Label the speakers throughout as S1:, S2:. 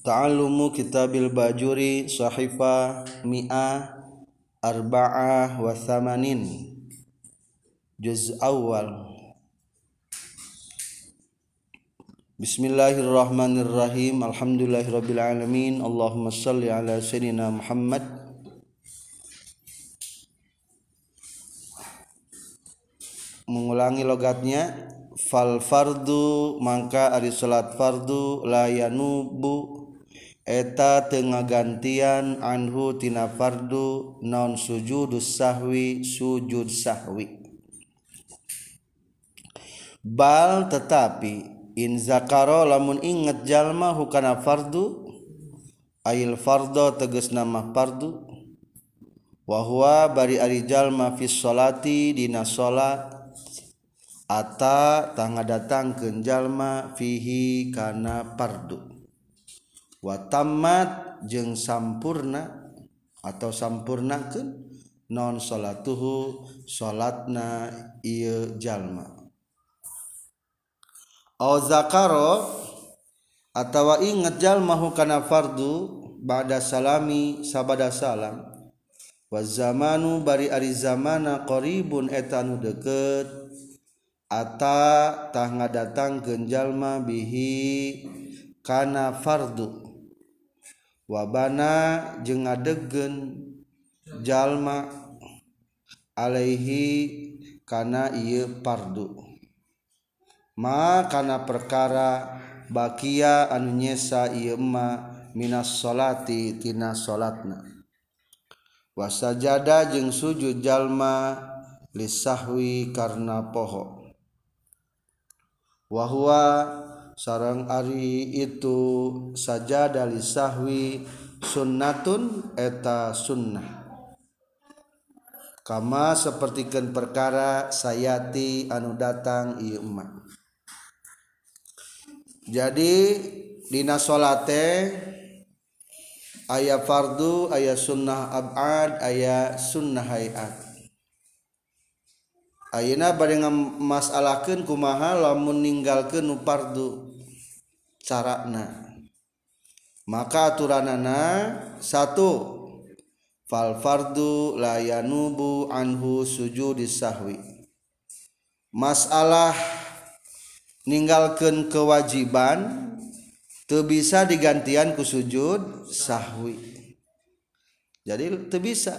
S1: Ta'allumu kitabil bajuri sahifa mi'ah arba'ah wa thamanin. Juz awal. Bismillahirrahmanirrahim. Alhamdulillahirrabbilalamin Allahumma salli ala Sayyidina Muhammad. Mengulangi logatnya. Fal fardu mangka ari salat fardu layanubu eta tengah gantian Anhu tina fardu non sujudus sahwi sujud sahwi. Bal tetapi in zakaro lamun inget jalma hukana fardu ayil fardo teges nama fardu. Wahwa bari ari jalma fis solati dina solat ata tangga datang ke jalma fihi kana fardu. watamat jeung sampurna atau sampurnakeun? Non salatuhu salatna ieu jalma. Au zakaro atawa inget jalma kana fardu ba'da salami sabada salam. Wa zamanu bari ari zamana qaribun eta nu deukeut. Ata tah ngadatang genjalma bihi kana fardu. wabana jeung ngadegen jalma Alaihi kana ieu pardu makana perkara bakia anu nyesa ieu ma minas salati tina salatna. Wasajada jeung sujud jalma lisahwi karna poho. Wahwa sarang Ari itu saja dari sahwi sunnatun eta sunnah. Kama sepertikan perkara sayati anu datang Ima jadi Dina salate aya fardu aya sunnah abad aya sunnah hayat. Ayeuna bade ngamasalakeun kumaha lamun ninggalkeun nu fardu. carana. Maka aturanana satu fal fardu la yanubu anhu sujudi sahwi. Masalah ninggalkan kewajiban teu bisa digantian ku sujud sahwi. Jadi teu bisa.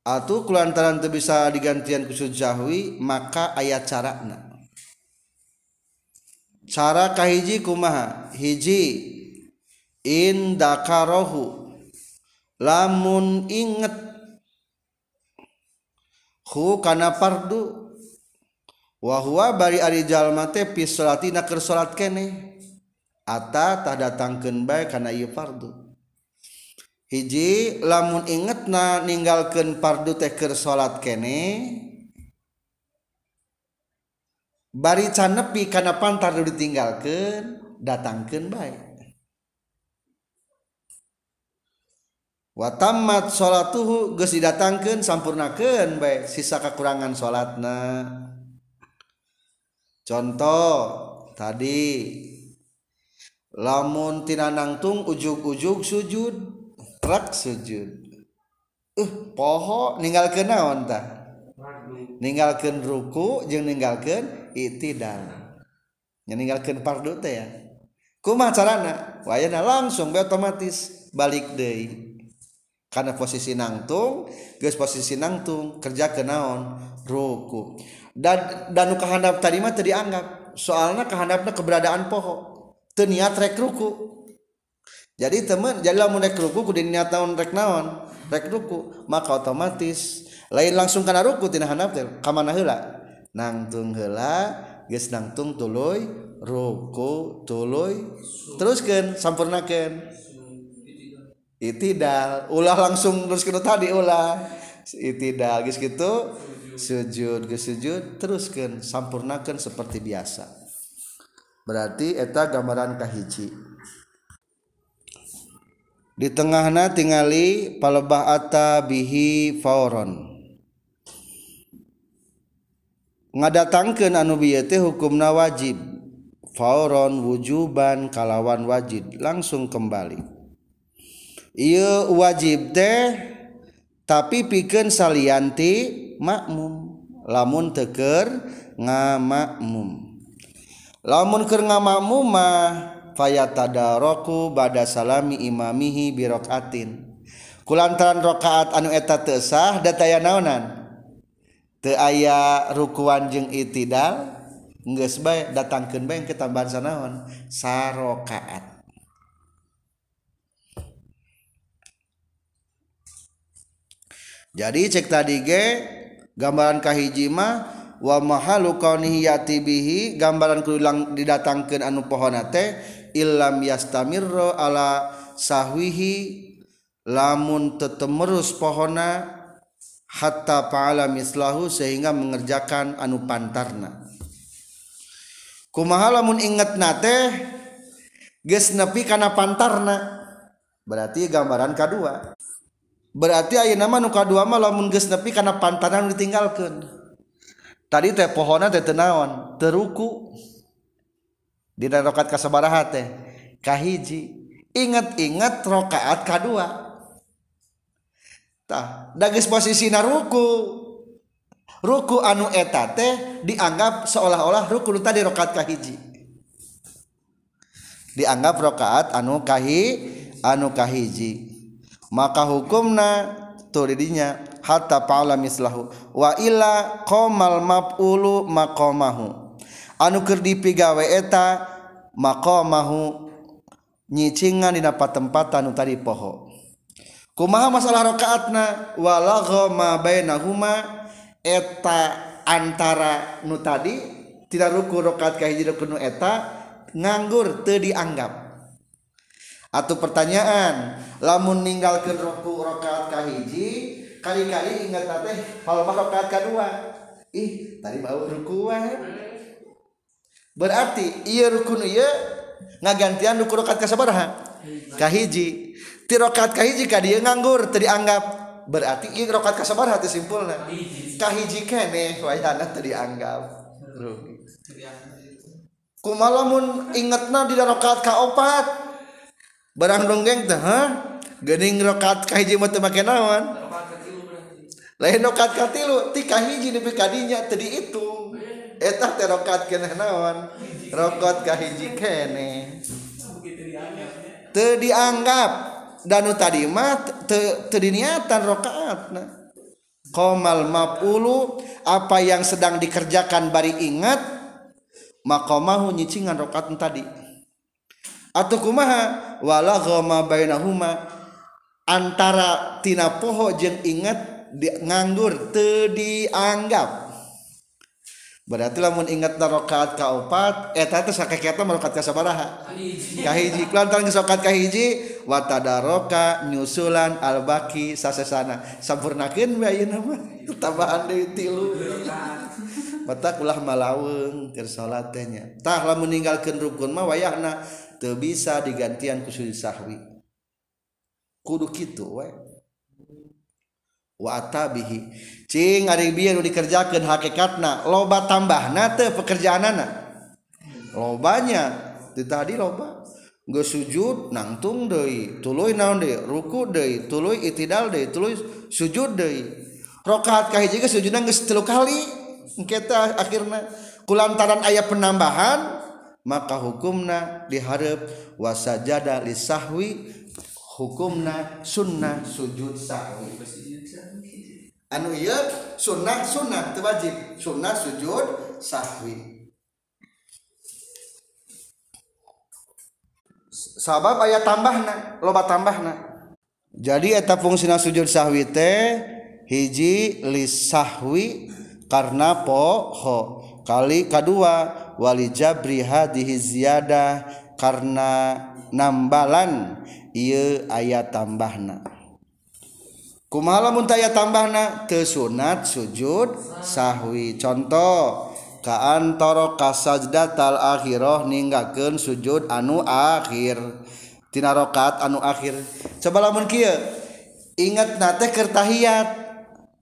S1: Atau kulantaran teu bisa digantian ku sujud sahwi maka ayat carana. cara kahiji kumaha? Hiji. Indakarohu lamun inget. Hu kana fardu wahwa bari ari jalma teh fi salatina keur salat kene. Ata tah datangkeun bae kana ieu fardu hiji lamun ingetna ninggalkeun fardu teh keur salat kene bari can nepi karena pantar dulu ditinggalkan datangkan baik watamat sholatuhu geus didatangkeun sampurnakeun baik sisa kekurangan salatna contoh tadi lamun tina nangtung ujug-ujug sujud rak sujud. Uh poho ninggalkeun naon tah? Ninggalkeun ruku jeung ninggalkeun itidal ninggalkeun fardu teh ya. Kumaha carana? Wayana langsung be otomatis balik deui. Karena posisi nangtung geus posisi nangtung kerja ke naon? Ruku. Dan dan kahandap tadi mah dianggap. Soalna kahandapna keberadaan poho. Teu niat rek ruku. Jadi teman jadi lamun rek ruku kudu niat naon rek naon? Rek ruku. Maka otomatis lain langsung kana ruku tina handap teh ka mana heula nangtung heula geus nangtung tuluy ruku tuluy. Teruskeun sampurnakeun. Itidal ulah langsung terus kena tadi ulah. Itidal geus kitu sujud geus sujud teruskeun sampurnakeun seperti biasa. Berarti eta gambaran kahiji. Di tengahna tingali palebah ata bihi fauron ngadatangkan anu biyete hukumna wajib. Fauron wujuban kalawan wajib langsung kembali. Iya wajib teh tapi pikeun salianti makmum. Lamun teker ngamakmum. Lamun keur ngamakmum mah fayatadaraku bada salami imamihi birakatin kulantaran rakaat anu eta teu sah dataya naonan? aya rukuan jeung itidal geus bae datangkeun bae ke tambahan sanaon sarokaat. Jadi cek tadi ge gambaran kahiji mah wa mahalu kaunihi yati bihi gambaran kulang didatangkeun anu pohona teh illam yastamirro ala sahwihi lamun tetemerus pohona hatta paala mislahu sehingga mengerjakan anu pantarna. Kumaha lamun inget nate geus nepi kana pantarna? Berarti gambaran kedua berarti ayeuna mah nu kadua mah lamun geus nepi kana pantarna ditinggalkeun. Tadi teh pohona teh tenaon teruku dina rakaat kasabaraha teh. Kahiji. Inget-inget rakaat kadua. tah dagis posisi naruku ruku anu eta teh dianggap seolah-olah ruku tadi rakaat kahiji dianggap rokaat anu kahi anu kahiji maka hukumna tuh didinya hatta paula mislahu wa illa qamal maf'ulu maqamahu anu keur dipigawe eta maqamahu nyicingan dina patempatan anu tadi poho. Kumaha masalah rakaatna? Walagha ma bainahuma. Eta antara nu tadi tidak ruku rakaat kahiji ruku nu eta nganggur teu dianggap. Atau pertanyaan lamun ninggalkeun ruku rakaat kahiji kali-kali ingat teh hal rakaat kedua ih tadi bau ruku berarti iya rukun iya ngagantian ruku rakaat kasabaraha tirokat kahiji ka dia nganggur tadi anggap berarti ini rokat kasabar hati simpulna. Kahiji kene wayana tadi anggap kumalamun ingetna di rokat kaopat barang donggeng teh ha gening rokat kahiji mah teu make naon? Lain rokat katilu ti kahiji nepi kadinya tadi itu eta teh rokat keneh naon? Rokat kahiji kene teu dianggap danu tadimah terdiniatan rokaat nah. komal mapulu apa yang sedang dikerjakan bari ingat makomahu nyicingan rakaat tadi. Atau kumaha? Wala goma bainahuma. Antara tina poho jeng ingat di nganggur teu dianggap. berarti lamun ingat rakaat kaopat eta eh, teh sakaketa rakaat kasabaraha kahiji. Kelantar gesokat kahiji watadaroka nyusulan albaki sasesana. Sampurnakeun we ayeuna mah? Tambahan deui tilu. Mata ulah malaweung keur salat teh nya tah lamun ninggalkeun rukun mah wayahna teu bisa digantian ku sahwi. Kudu kitu we. Wa atabihi. Cing ari bieu nu dikerjakeun hakikatna loba tambahna teu pekerjaanana. Lobanya di tadi loba. Geus sujud nangtung deui tuluy naon deui ruku deui tuluy itidal deui tuluy sujud deui. Rakaat kahiji geus sujudna geus tilu kali kita akhirna. Kulantaran aya penambahan maka hukumna diharap wasajada lisahwi hukumna sunnah sujud sahwi anu ieu sunnah sunnah itu wajib. Sunnah sujud sahwi. Sabab aya tambahna loba tambahna. Jadi eta fungsina sujud sahwi teh hiji lisahwi karena poho. Kali kedua wali jabri jabriha dihiziyadah karena nambalan. Ieu ayat tambahna. kumalamun taya tambahna? Tesunat sujud sahwi. Contoh kaantara kasajdatal akhirah ninggakeun sujud anu akhir. Tina rokat anu akhir. Coba lamun kieu ingat nate keur tahiyat.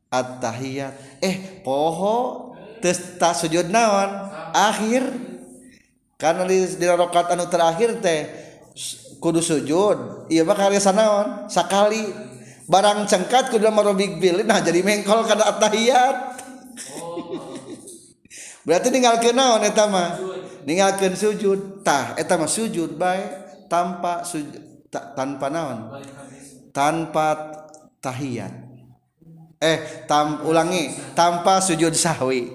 S1: At-tahiyat eh poho teu sujud naon? Akhir. Karena di dina rokat anu terakhir teh kudu sujud. Iya mah karya sanaon sakali. Barang cengkat kudu marobik bil nah jadi mengkol kada atahiyat. Berarti ninggalkeun naon eta mah? Ninggalkeun sujud. Tah eta mah sujud bae tanpa sujud ta, tanpa naon? Tanpa tahiyat. Eh tam ulangi tanpa sujud sahwi.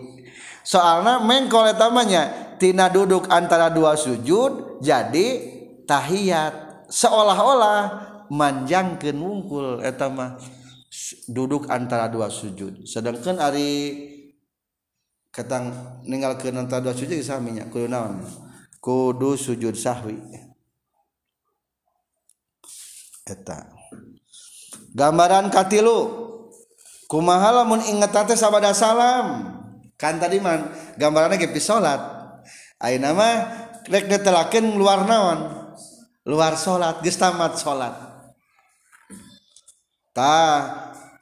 S1: Soalnya mengkol eta mahnya tina duduk antara dua sujud jadi tahiyat. Seolah-olah manjangkan wungkul etama duduk antara dua sujud. Sedangkan Ari katang ninggalkeun antara dua sujud saminya kudu naon? Kudu sujud sahwi. Eta. Gambaran katilu. Kumaha lamun inget tante sabada salam? Kan tadi man gambarannya gepi salat. Ayeuna mah rek ditelakeun luar naon? Luar salat geus tamat salat. ta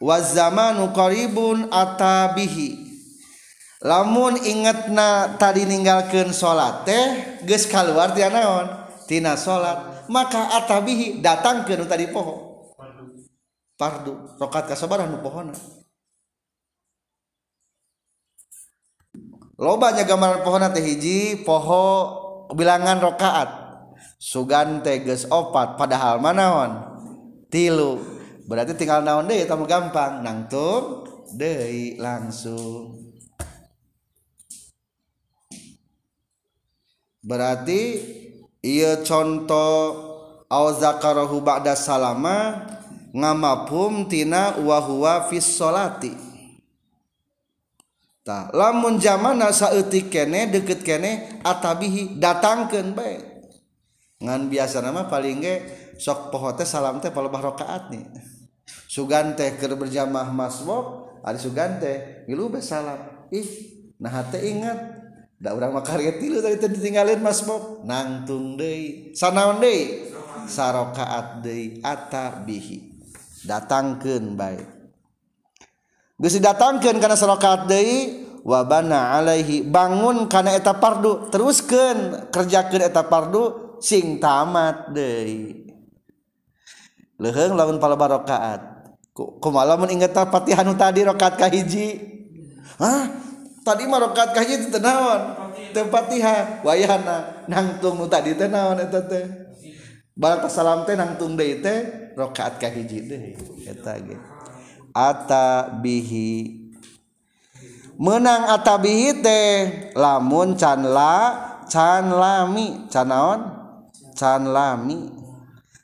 S1: wazamanu qaribun atabihi. Lamun ingetna tadi ninggalkan salat teh geus kaluar tina naon? Tina salat maka atabihi datang ke tadi poho pardu rokat kasabaran nu pohona. Lobanya gambaran pohona teh hiji poho bilangan rokaat. Sugan teh geus opat padahal manaon tilu. Berarti tinggal naon deh tamu gampang. Nangtung deui langsung. Berarti ia contoh auzakarahu ba'da salama ngamapum tina wa huwa fis salati tah lamun zamana saeutik kene deket kene atabihi datangkeun bae. Ngan biasa nama paling ge sok poho teh salam teh palebah rakaat nih Sugan teh keur berjamaah masbok ari sugan teh ngilu be salam. Ih nah teh ingat. Da urang mah karya tilu tadi teh ditinggalin masbok. Nangtung deui sanaon deui? Sarakaat deui ata bihi. Datangkeun bae. Geus didatangkeun kana sarakaat deui wabana alaihi bangun karena eta pardu. Teruskan kerjakan eta pardu sing tamat deh leheng lawan pala barokaat kumalamun ingat Fatihah nu tadi rokat kahiji ah tadi mah rokat kahiji itu tenawan tempatiha wayahana nangtung nu tadi tenawan eta teh? Bal salam teh nangtung deui teh rokat kahiji deui eta ge. Ata bihi. Menang atabihi teh lamun can la can lami. Canaon can lami.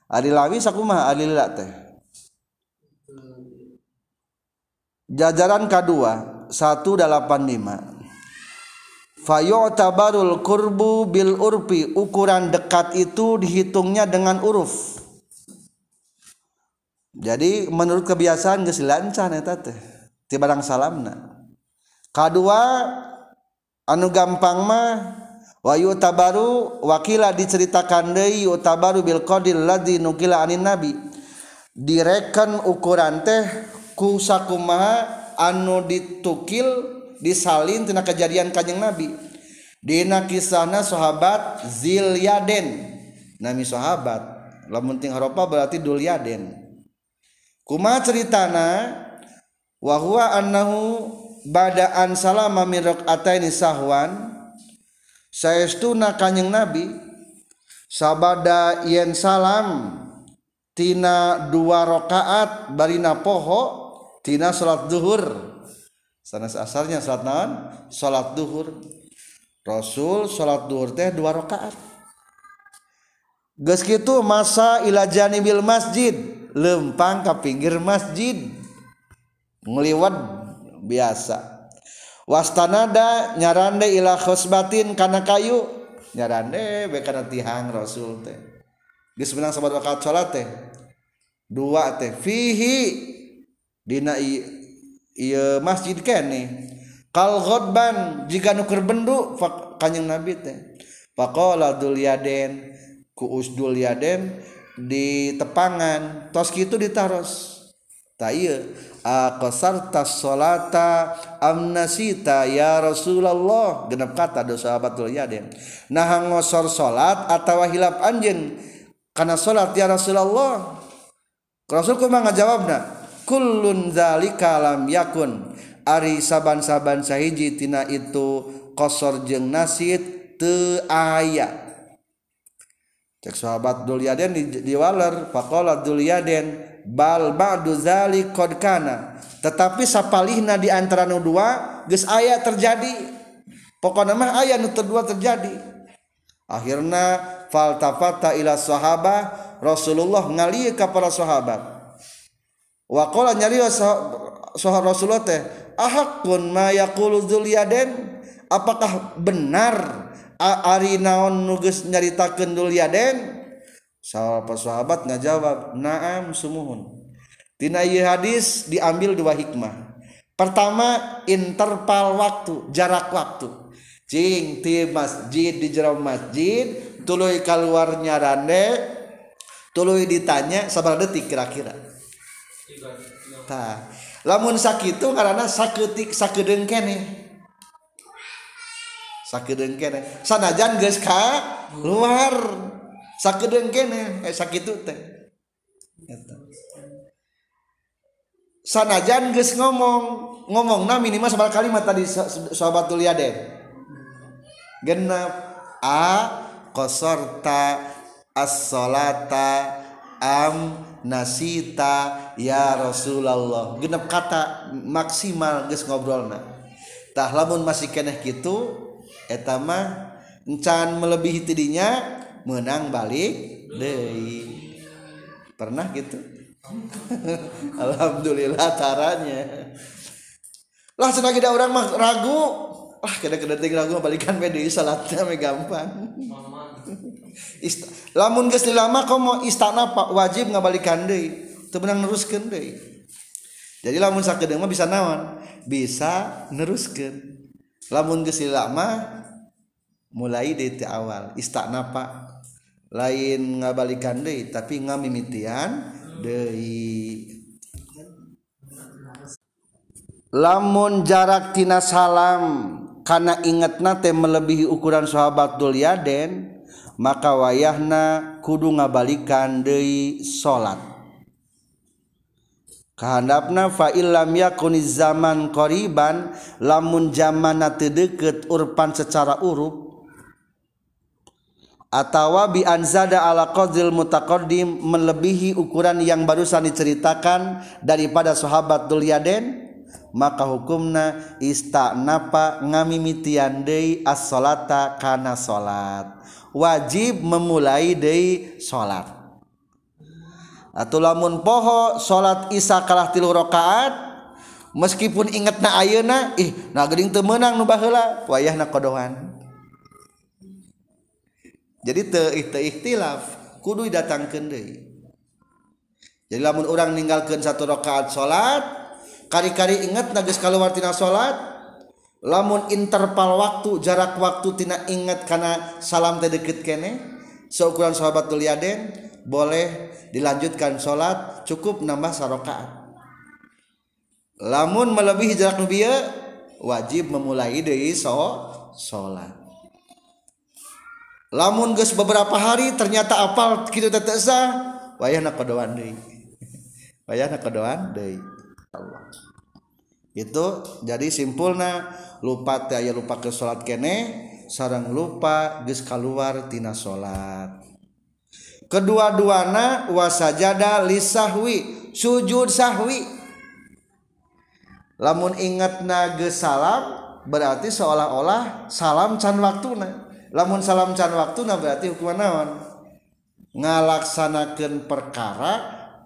S1: Ari lami sakumaha ari teh. Jajaran kedua 185 fayotabarul kurbu bil urfi ukuran dekat itu dihitungnya dengan huruf jadi menurut kebiasaan geus lancar eta teh ti barang salamna. Kadua anu gampang mah wa yutabaru wakila diceritakan deui yutabaru bil qadil ladzi nukila anin nabi. Direken ukuran teh ku sakumaha anu ditukil disalin tina kejadian kanjeng Nabi. Dina kisahna sahabat Zilyaden. Nami sahabat lamun ting haropa berarti Dulyaden. Kuma ceritana wa huwa annahu badaan salama min rakaataini sahwan saestuna kanjeng Nabi sabada yen salam tina dua rakaat barina poho tina salat duhur. Sanes asarnya salat naon? Salat duhur. Rasul salat duhur teh dua rakaat. Geus kitu masa ila janibil masjid. Lempang ka pinggir masjid. Ngliwat biasa. Wastanada nyarande ila khusbatin kana kayu. Nyarande be kana tihang Rasul teh. Geus menang sabat rakaat salat teh. Dua teh. Fihi dina iya masjid kene kal ghadban jika nuker bendu kanjeng nabi teh. Faqala dul yaden ku usdul yaden di tepangan tos kitu ditaros. Sarta salata amnasita ya Rasulullah genap kata do sahabatul yaden. Nah ngosor salat atawa hilap anjeun kana salat ya Rasulullah Rasul kumaha ngajawabna kullun zalika lam yakun. Ari saban-saban sahiji tina itu kosor jeung nasid teu aya cek sahabat dul yaden di, di waler faqala dul yaden bal ba'du zalik qad kana. Tetapi sapalihna di antara nu dua geus aya terjadi. Pokokna mah aya nu kedua terjadi. Akhirna faltafata ila sahaba Rasulullah ngalieu ka para sahabat wa qala nyari sahabat Rasulullah teh ahakun ma yaqulu dzulyaden apakah benar ari naon nu geus nyaritakeun dzulyaden sahabat sahabat ngajawab naam sumuhun. Tina ieu hadis diambil dua hikmah. Pertama interval waktu jarak waktu. Cing ti masjid di jero masjid tuluy keluarnya rande tuluy ditanya sabar detik kira-kira tah lamun sakitu karena saketik sakedeung kene. Sakedeung kene. Sanajan geus ka luar. Sakedeng kene. Eh sakit teh. Sanajan geus ngomong ngomong na minimal sebar kalimat tadi sahabatul yaden genap a kosorta as-salata am nasita ya Rasulullah genep kata maksimal guys ngobrolnatah lamun masih keneh gitu etama encan melebihi tidinya menang balik Dei pernah gitu Alhamdulillah caranya. Lah senang kita orang ragu. Ah kena kena ragu balikan pede salatnya gampang. Gampang lamun geus lama mau istana pak wajib ngabalikan deui. Teu menang neruskeun deui. Jadi lamun sakedeung mah bisa naon? Bisa neruskeun. Lamun geus lama mulai dari awal. Istana pak lain ngabalikan deh tapi ngamimitian deh lamun jarak tina salam karena ingat nate melebihi ukuran sahabat dul yaden maka wayahna kudu ngabalikan deh salat. Kehendapna fa illam yakuni zaman qoriban lamun zaman nate deket urpan secara urup atawa bi anzada ala qadril mutaqaddim melebihi ukuran yang barusan diceritakan daripada sahabat Dulyaden maka hukumna istanapa ngamimitian deui as-salata kana salat wajib memulai dari salat atau lamun poho salat isya kalah tilu rakaat meskipun inget na ayeuna ih na geuning teu meunang nu baheula wayahna kodohan jadi teu teu ikhtilaf kudu datangkeun deui. Jadi lamun orang ninggalkan satu rakaat salat kari-kari inget na geus kaluar tina salat lamun interval waktu jarak waktu tina ingat karena salam teh deket kene seukuran sahabat Yaden boleh dilanjutkan sholat cukup nambah sarokaat lamun melebihi jarak nubia wajib memulai dari so sholat. Lamun geus beberapa hari ternyata apal kitu teh teu sah wayahna kodoan deui. Wayahna kodoan deui. Allah itu jadi simpulna lupa teh aya lupa ke salat kene sarang lupa geus kaluar tina salat kedua-duana wasajada lisahwi sujud sahwi. Lamun ingatna geus salam berarti seolah-olah salam can waktuna. Lamun salam can waktuna berarti hukuman naon? Ngalaksanakeun perkara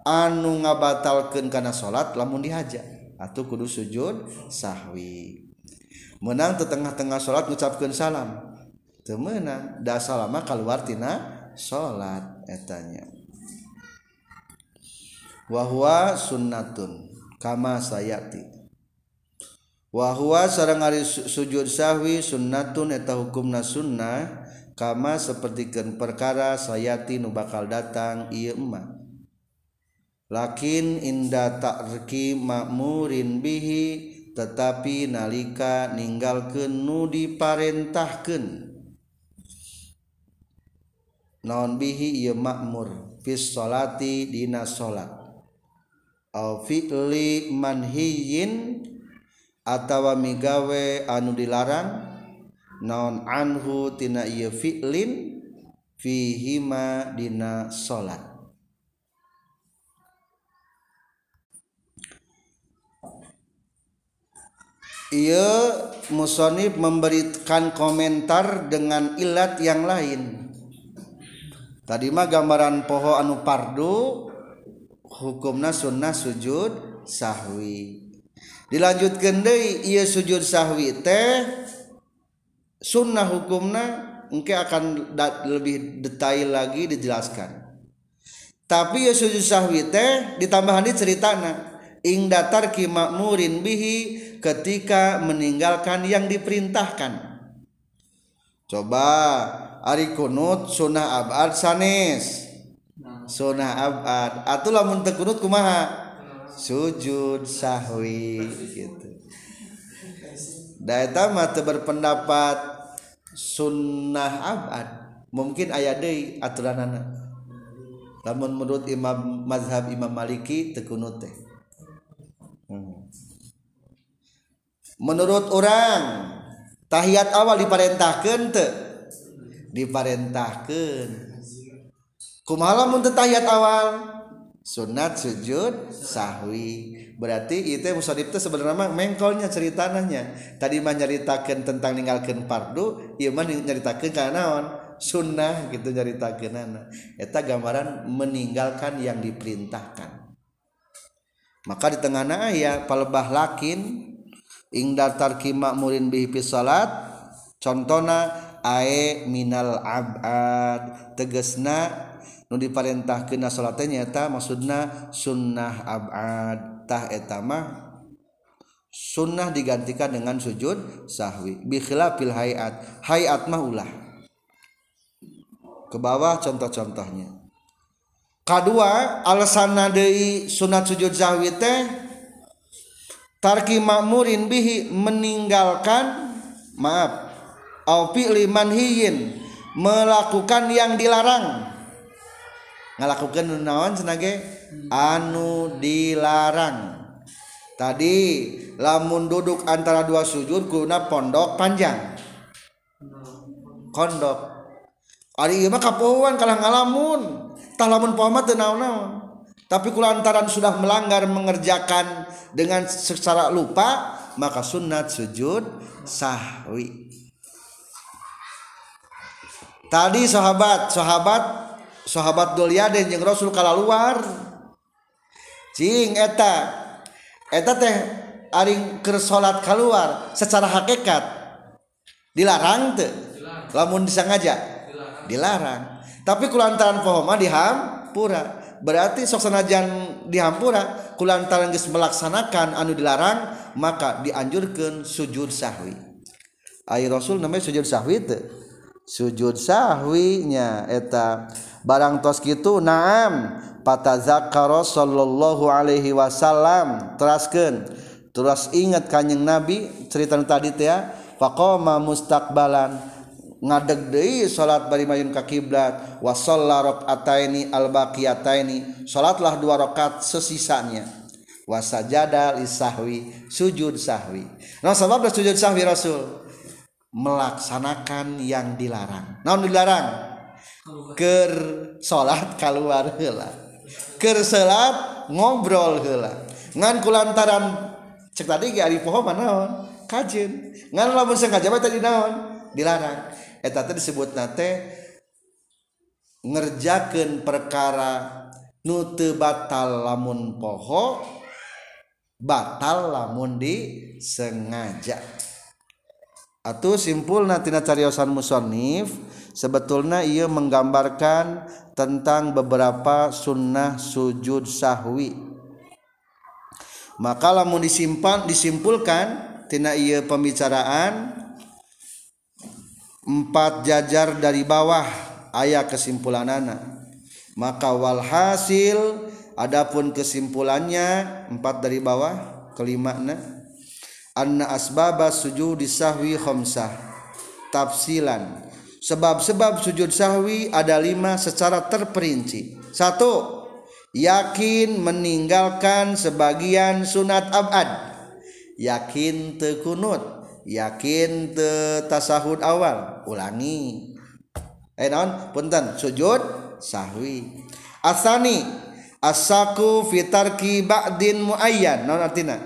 S1: anu ngabatalkeun kana salat lamun dihaja atau kudu sujud sahwi. Menang ke tengah-tengah salat ngucapkan salam temenang salama keluar tina salat etanya. Wahwa sunnatun kama sayati. Wahwa sarang ari sujud sahwi sunnatun eta hukumna sunnah kama sepertikan perkara sayati nu bakal datang ieu emma lakin inda ta'rki ma'murin bihi tetapi nalika ninggalkeun nu diparentahkeun. Naon bihi ieu ma'mur? Fis salati dina salat. Au fi'li manhiyin atawa migawe anu dilarang? Naon anhu tina ieu fi'lin? Fihima dina salat. ia musonib memberikan komentar dengan ilat yang lain. Tadi mah gambaran poho anu pardu hukumna sunnah sujud sahwi. Dilanjutkan deui ieu sujud sahwi teh sunnah hukumna engke akan lebih detail lagi dijelaskan. Tapi ieu sujud sahwi teh ditambahan di ceritana. Ing datar makmurin bihi ketika meninggalkan yang diperintahkan. Coba ari kunut sunnah abad sanes. Sunnah abad. Atau lamun kunut kumaha? Sujud sahwi gitu. Daeta mah berpendapat sunnah abad. Mungkin ayat deui aturanana. Lamun menurut Imam mazhab Imam Maliki tekunut teh menurut orang tahiyat awal diperintahkan te? Diperintahkan. Kumaha mun tahiyat awal? Sunat sujud sahwi. Berarti itu musodib itu sebenarnya mengkolnya ceritanya tadi mah tentang ninggalkan pardu iya mah nyaritakan karena naon? Sunnah gitu nyaritakan anak eta gambaran meninggalkan yang diperintahkan maka di tengahna aya palebah lakin ingdar tarki ma'murin bihi fi salat contona ae minal abad. Tegesna nu diparentahkeun salatnya eta maksudna sunnah abad. Tah eta mah sunnah digantikan dengan sujud sahwi. Bi khilafil hayat. Hayat mah ulah. Ke bawah contoh-contohnya. Kedua alasan deui sunat sujud sahwi teh tarki makmurin bihi meninggalkan maaf au fi'li manhiyin melakukan yang dilarang. Ngalakukan naon senage? Anu dilarang. Tadi lamun duduk antara dua sujud guna pondok panjang. Kondok ari ieu mah kapohoan kalah ngalamun tah lamun poho mah teu naon-naon. Tapi kulantaran sudah melanggar mengerjakan dengan secara lupa maka sunat sujud sahwi. Tadi sahabat sahabat sahabat Dulyaden yang Rasul kala luar cing eta. Eta teh aring ke salat keluar secara hakikat. Dilarang teh. Lamun disengaja. Dilarang, dilarang. tapi kulantaran pohoma dihampura. Berarti soksanajan dihampura kulantaran geus melaksanakan anu dilarang maka dianjurkan sujud sahwi. Air Rasul namanya sujud sahwi itu sujud sahwinya eta barang tos gitu naam. Patazakaro sallallahu alaihi wasallam. Teraskan terus ingat kanyang nabi cerita tadi teh ya. Faqama mustaqbalan. Ngadeg deui salat bari mayun ka kiblat wa shalla rakaataini al baqiyataini salatlah dua rakaat sesisanya. Wa sajada lisahwi sujud sahwi. Nah sebab sujud sahwi rasul? Melaksanakan yang dilarang. Naon dilarang? Ker salat keluar heula. Ker salat ngobrol heula. Ngan kulantaran cek tadi ge ari poho naon? Kajen ngan lamun sengaja tadi naon? Dilarang eteta disebut nate ngerjakan perkara nute batal lamun poho batal lamun disengaja. Atau simpul natina cariosan musonif sebetulnya ia menggambarkan tentang beberapa sunnah sujud sahwi. Maka lamun disimpan disimpulkan tina ia pembicaraan empat jajar dari bawah ayat kesimpulan anak maka walhasil adapun kesimpulannya empat dari bawah kelima na anna asbaba sujud sahwi khamsah tafsilan. Sebab-sebab sujud sahwi ada lima secara terperinci. Satu yakin meninggalkan sebagian sunat abad. Yakin tekunut yakin tasahud awal? Ulangi. Eh naon? Punten. Sujud sahwi. Asani asaku fitarki ba'din muayyan. Naon artina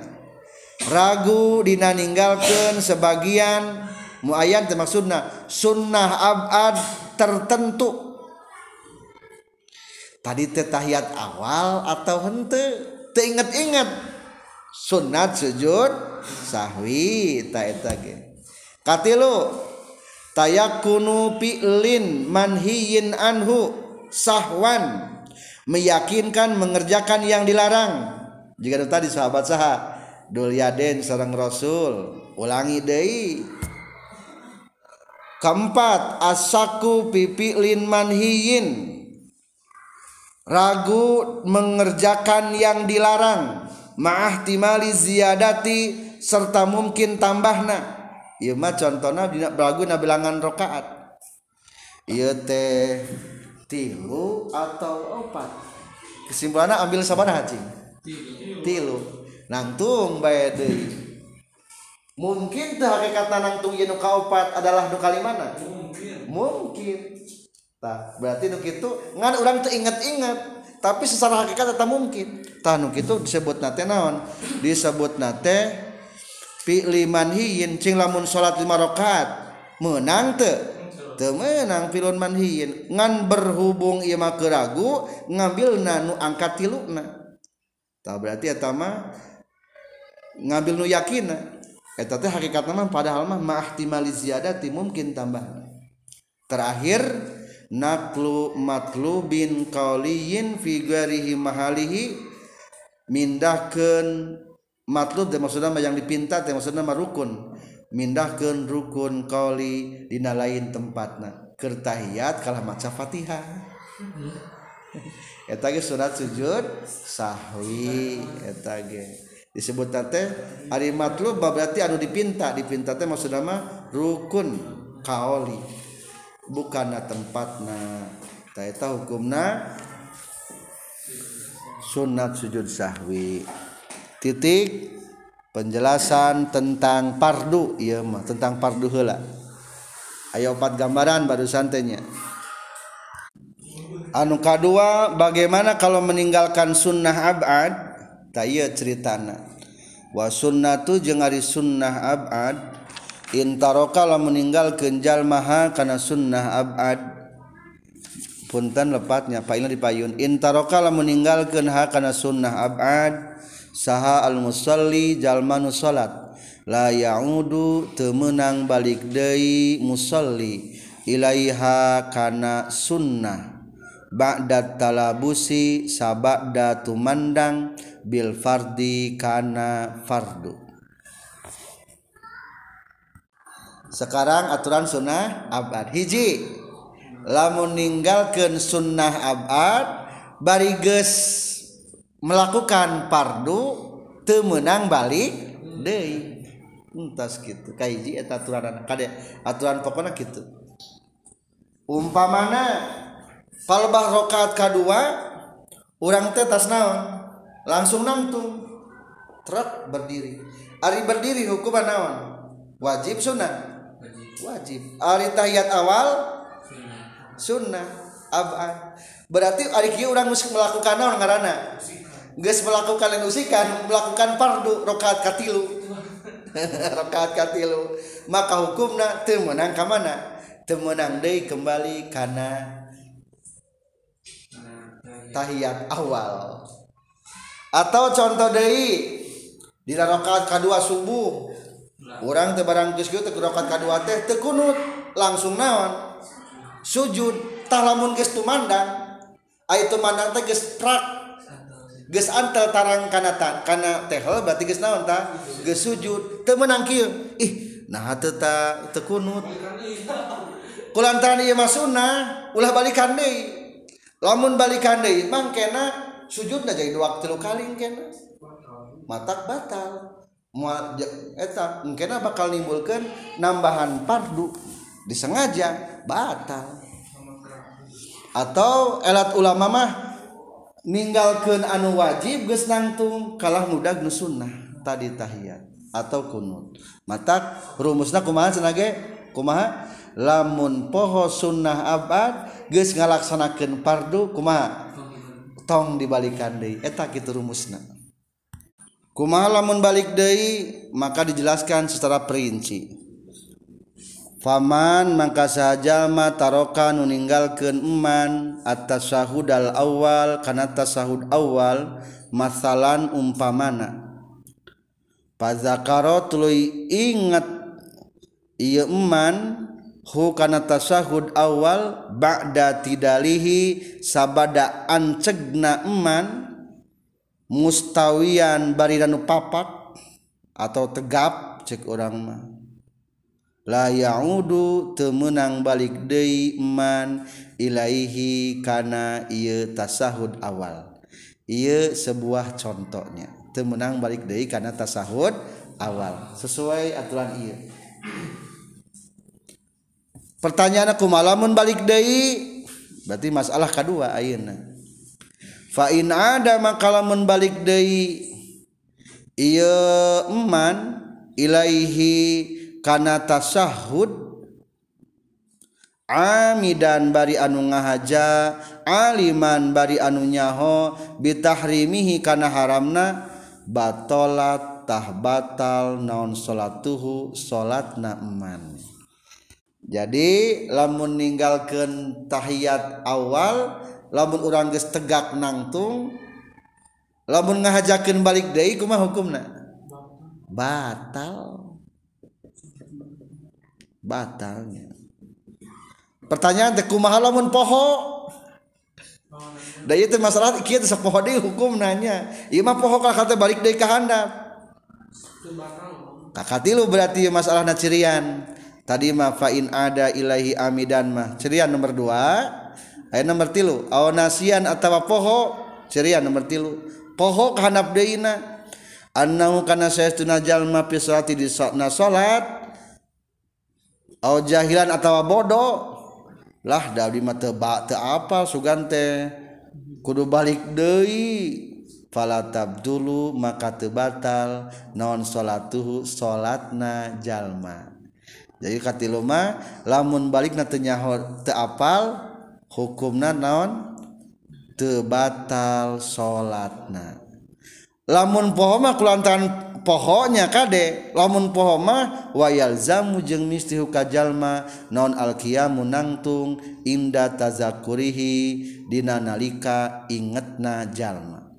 S1: ragu dina ninggalkeun sebagian muayyan maksudna sunnah abad tertentu. Tadi teh tahiyat awal atau henteu? Teu inget-inget sunat sujud sahwi ta eta ge. Katilu tayakunu fi'lin manhiyin anhu sahwan. Meyakinkan mengerjakan yang dilarang. Jika tadi sahabat saha dul yaden sareng rasul ulangi deui. Keempat asaku pipi'lin manhiyin. Ragu mengerjakan yang dilarang ma'ahtimali ziyadati serta mungkin tambahna. Ieu mah contona dina na bilangan rakaat. Ieu teh tilu atau opat? Kesimpulannya ambil sabaraha cing tilu. Nangtung bae deui. Mungkin teh hakikatna nangtung ieu nu kaopat adalah nu kalimana? Mungkin. Mungkin. Tah berarti nu kitu ngan urang teu inget-inget tapi secara hakikat tetap mungkin. Tanu gitu disebut nate naon? Disebut nate fi'li manhiyin cing lamun salat lima rakaat menang te teu menang filun manhiyin ngan berhubung ieu mah ragu ngambil nanu angkat tiluna. Tah berarti eta mah ngambil nu yakin eta teh hakikatna mah padahal mah ma ziyadati mungkin tambah. Terakhir naklu matlubin kauliyin fi ghairihi mahalihi. Mindahkeun matlub teh maksudna yang dipinta teh maksudna mah rukun. Mindahkeun rukun qauli dina lain tempatna. Keur tahiyat kalah maca Fatihah. Eta ge surat sujud sahwi eta ge. Disebut teh ari matlub berarti anu dipinta. Dipinta teh maksudna mah rukun qauli bukan tempatna taeta hukumna sunat sujud sahwi. Titik penjelasan tentang pardu iya mah tentang pardu heula. Ayo opat gambaran baru santainya anu kedua bagaimana kalau meninggalkan sunnah abad? Tak iya ceritana. Wa sunnatu jeung ari sunnah abad intarokala meninggal kenjal maha karena sunnah abad. Punten lepatnya paina dipayun. Intarokala meninggalkan ha karena sunnah abad. Saha al musalli jalmanu salat. La yaudu temenang balik deui musalli. Ilaiha kana sunnah. Ba'da talabusi sabada tumandang. Bil fardi kana fardu sekarang aturan sunnah abad. Hiji. Lamun meninggalkan sunnah abad bariges melakukan pardu temenang balik deh entas gitu kaiji eta aturan kade aturan pokoknya gitu umpamana falbah rokaat kedua orang teh tas naon? Langsung nangtung. Truk berdiri. Ari berdiri hukuman naon? Wajib sunnah. Wajib. Ari tahiyat awal? Sunnah. Abad berarti ari kieu urang geus melakukan naon ngaranna? Geus melakukan usikan melakukan fardu rakaat katilu. Rakaat katilu. Maka hukumna teu meunang ka mana? Teu meunang deui kembali kana tahiyat awal. Atau contoh deui di rakaat kedua subuh orang tebarang rokat kedua teh tekunut langsung naon? Sujud. Talamun geus tumandang itu tumandang teh geus prak geus antel tarang kana ta, kana tehel berarti geus naon tah geus sujud. Teu meunang kieu. Ih nah teu ta tekunut kulantaran ieu mah sunnah ulah balikan deui. Lamun balikan deui mangkena sujudna jadi dua tilu kali kena. Matak batal. eta mungkin bakal nimbulkan nambahan pardu. Disengaja batal. Atau elat ulama mah ninggalkan anu wajib geus nangtung kalah mudah nu sunnah tadi tahiyat atau kunut. Mata rumusna kumaha cenah ge kumaha? Lamun poho sunnah abad geus ngalaksanakeun pardu kumaha? Tong dibalikan deui. Eta kitu rumusna. kumaha lamun balik deui maka dijelaskan secara perinci. Faman mangka sahajalma taroka nu eman atas sahudal awal kana tasahud awal masalan umpamana. Pazakaro tulu ingat ieu eman hu kana tasahud awal ba'da tidalihi sabada ancegna eman mustawian baridanu papak atau tegap cek orang mah. La yaudu temenang balik deui iman ilaihi kana ieu tasahud awal. Ieu sebuah contohnya. Temenang balik deui kana tasahud awal. Sesuai aturan ieu. Pertanyaan aku malamun balik deui? Berarti masalah kedua ayeuna fa in ada makalamun balik deui ieu Iman Ilaihi kana tasahud Amidan bari anu ngahaja Aliman bari anu nyaho Bitahrimihi kana haramna Batolatah batal naon salatuhu salatna eman. Jadi lamun ninggalkeun tahiyat awal lamun orang geus tegak nangtung lamun ngahajakeun balik deui kumaha hukumna? Batal. Batalnya. Pertanyaan teh kumaha lamun poho? Da itu masalah kieu teh poho deui hukum nanya ieu mah poho ka kata balik deui ka handap. Kakatilu berarti masalahna cirian. Tadi mah fa in ada ilahi amidan mah. Cirian nomor dua Ayat nomor tilu. Aw nasian atawa poho. Ceria nomor tilu. Poho kahanap deina annahu kana sayastuna jalma fi salati di na salat. Aw jahilan atawa bodoh lah da abdi mah teu teu apal sugan teh kudu balik deui. Fala tabdulu maka teu batal. Naon salatuhu salatna jalma. Jadi katilu mah lamun balik na teu nyaho teu apal hukumna naon? Tebatal salatna lamun poho mah kulantaran pohonya kade lamun poho mah wayal zamu jeung misti hukajalma naon alqiyamu nangtung inda tazakurihi dina nalika ingetna jalma.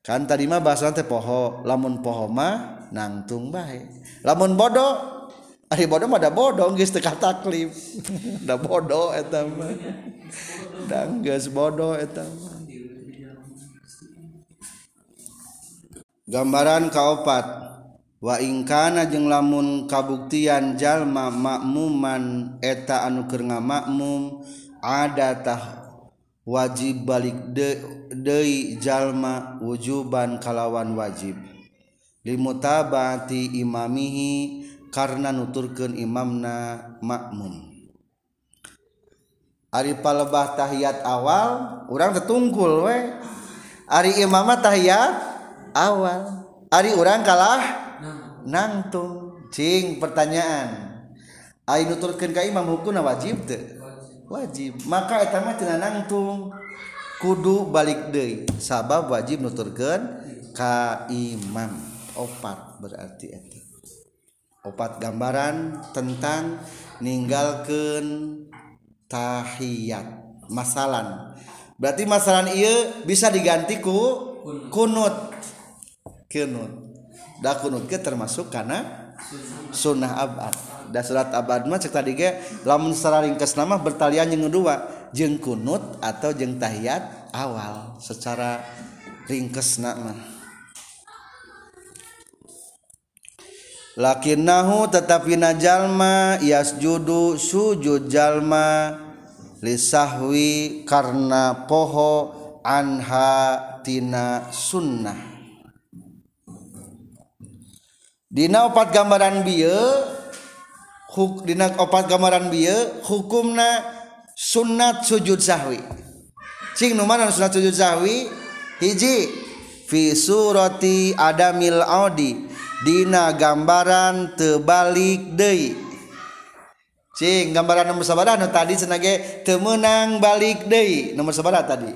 S1: Kan tadi mah bahasa teh poho lamun poho mah nangtung bae. Lamun bodoh Ari bodoh mah da bodoh geus teu taklif. Da bodoh eta mah. Da geus bodoh eta mah. Gambaran kaopat wa ingkana jeung lamun kabuktian jalma makmuman eta anu keur ngamakmum adatah wajib balik de deui jalma wujuban kalawan wajib limutabati imamihi karena nuturkan imamna makmum. Ari palebah tahiyat awal orang tertungkul we Ari imama tahiyat awal Ari orang kalah nangtung. Cing pertanyaan. Ari nuturkan ke imam hukumna wajib te wajib. Maka etama tina nangtung. Kudu balik deh sabab wajib nuturkan ka imam. Opat berarti eta. opat gambaran tentang ninggalkan tahiyat masalan. Berarti masalan iya bisa diganti ku kunut. kunut. Da kunut ke termasuk karena sunnah abad. Da surat abad mah cek tadi ge lamun secara ringkas nama bertalian yang kedua jeng kunut atau jeng tahiyat awal secara ringkas nama lakinnahu tetapi najallma yasjudu sujud jalma lisahwi karena poho anha tina sunnah. Dina opat gambaran bieu huk dina opat gambaran bieu hukumna sunnat sujud sahwi. Cing nu mana sunat sujud sahwi? Hiji fi surati adamil audi. Dina gambaran tebalik Dei Cing gambaran nomor sabara anu tadi senage temenang balik Dei nomor sabara tadi.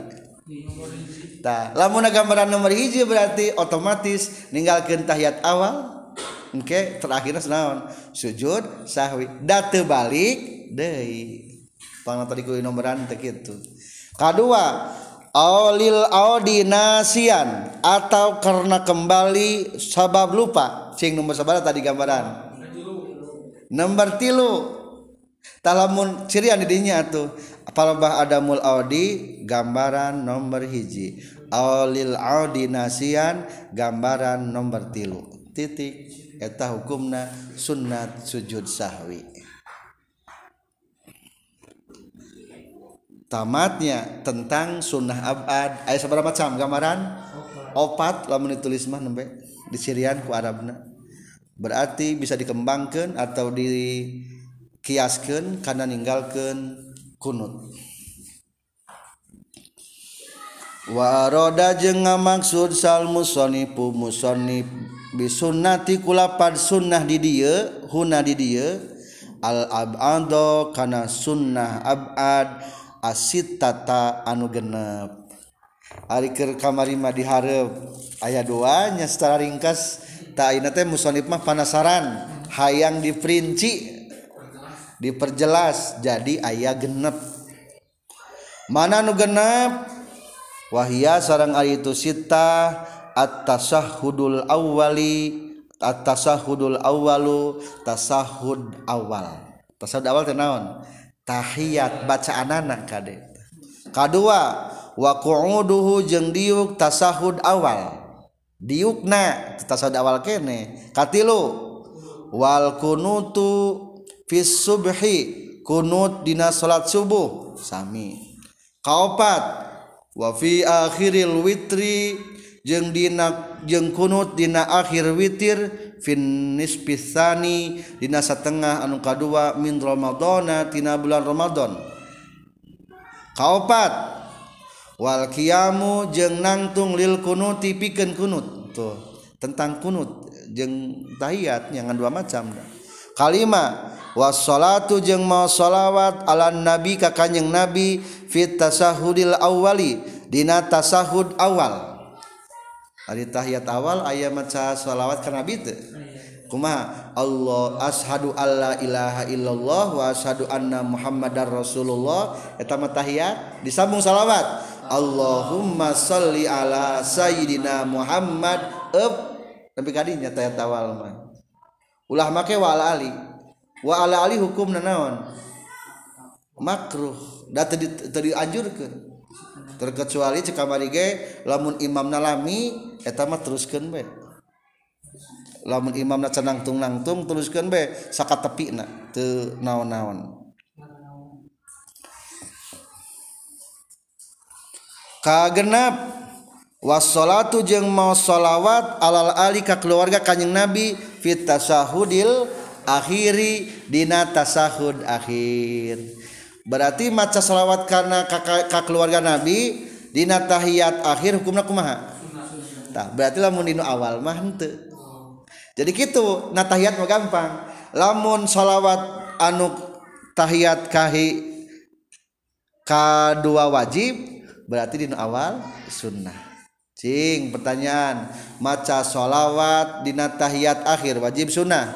S1: Tah, lamun gambaran nomor hiji berarti otomatis ninggalkeun tahiyat awal. Oke, okay, terakhirnya senaon. Sujud sahwi. Da teu balik deui. Pang tadi ku nomoran teu kitu. Kadua, Aulil audinasian atau karena kembali sabab lupa. Cing nomor sabar tadi gambaran. Nomor tilu. Talamun cirian didinya tuh. Apalabah adamul audi gambaran nomor hiji. Aulil audinasian gambaran nomor tilu. Titik eta hukumna sunnat sujud sahwi. tamatnya tentang sunnah abad ayat seberapa macam gambaran? Opat. Lamun ditulis mah nembe di Sirian ku Arabna. Berarti bisa dikembangkan atau dikiaskan karena ninggalkan kunut. Waroda jeung ngamaksud sal musonipu musonif bisunnati kulapan sunnah di dia huna di dia al abado karena sunnah abad asid tata anu genep. Ariker kamarima diharep. Ayah doanya secara ringkas. Tak teh musonif mah penasaran hayang diperinci. Diperjelas. Jadi ayah genep. Mana nu genep? Wahia sarang ari itu sita at-tasahhudul awwali. At-tasahhudul awwalu. Tasahud awal tasahud awal teh naon? tahiyat bacaan anak kade. Kedua wa qu'uduhu jeung diuk tasahud awal. Diukna tasahud awal kene katilu. Wal kunutu fis subhi kunut dina salat subuh sami. Kaopat wa fi akhiril witri jeung dina jeung kunut dina akhir witir fin nispisani dina satengah anu kadua min ramadana tina bulan ramadan. Kaopat wal qiyamu jeung nangtung lil kunuti pikeun kunut. Tuh tentang kunut jeung tahiyat yang dua macam kalima wassalatu jeung mau sholawat ala nabi ka kanjeng nabi fit tasahudil awali dina tasahud awal Ari tahiyat awal aya maca salawat ka Nabi. teu. Kumaha? Allah ashadu alla ilaha illallah wa ashadu anna muhammadar rasulullah eta mah tahiyat disambung salawat. Allahumma salli ala sayyidina Muhammad Up. tapi kadinya tahiyat awal mah. Ulah make wa ala ali. Wa ala ali hukum naon? Makruh. Da tadi dianjurkeun. terkecuali cekamariige lamun Imam nalami etama teruskeun be. Lamun Imam na canangtung nangtung teruskeun be saka tepi na teu naon-naon. Kagenap wassalatu jeung mau sholawat alal ali ka keluarga kanjeng nabi fit tasahudil akhiri dina tasahud akhir. berarti maca sholawat karena kakak keluarga Nabi dina tahiyat akhir hukumna kumaha? Tah berarti lamun dina awal mah henteu. Jadi gitu nah tahiyat mah gampang. Lamun sholawat anu tahiyat kahi kedua wajib berarti dina awal sunnah. Cing pertanyaan. Maca sholawat dina tahiyat akhir wajib sunnah.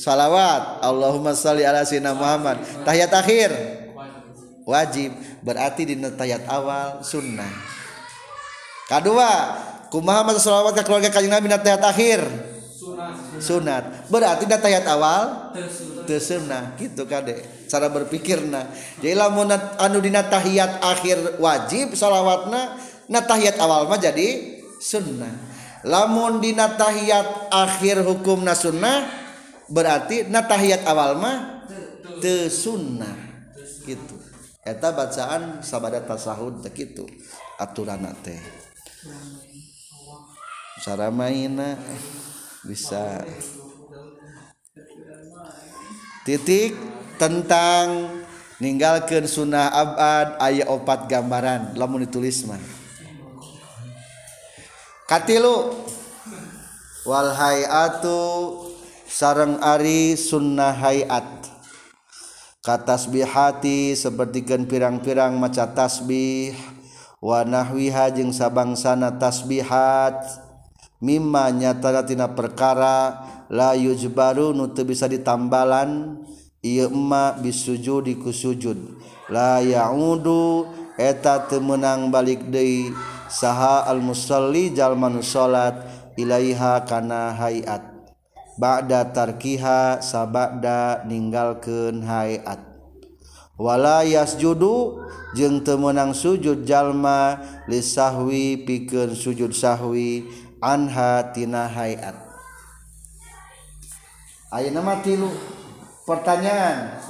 S1: Sholawat Allahumma sholli ala sayyidina Muhammad. Tahiyat akhir. Wajib. Berarti di tahiyat awal sunnah. Kedua kumaha maca sholawat ke keluarga kanjeng Nabi akhir? Sunat. Berarti di tahiyat awal tersunnah. Gitu kade cara berpikirna jadi lamun anu dina tahiyat akhir wajib sholawatna tahiyat awal mah jadi sunnah. Lamun di tahiyat akhir hukum sunnah berarti natahiyat awal mah te sunnah. Gitu. Eta bacaan sabada tasahud gitu aturan teh. Cara maina bisa. Titik tentang ninggalkan sunnah abad ayat opat gambaran. Lamun ditulis mah. Katilu. Wal hayatu sarang Ari sunnah hayat katasbihati sepertikan pirang-pirang maca tasbih wa nahwiha jeung sabangsana tasbihat. Mimma nyatana tina perkara la yujbaru nu teu bisa ditambalan ieu emma bisujud dikusujud la yaudu eta teu meunang balik deui saha al musalli jalma nu salat ilaiha kana hayat. ba'da tarkiha sabada ninggalkeun hayat wala yasjudu jeung teu meunang sujud jalma lisahwi pikeun sujud sahwi anha tina hayat ayeuna mah tilu pertanyaan.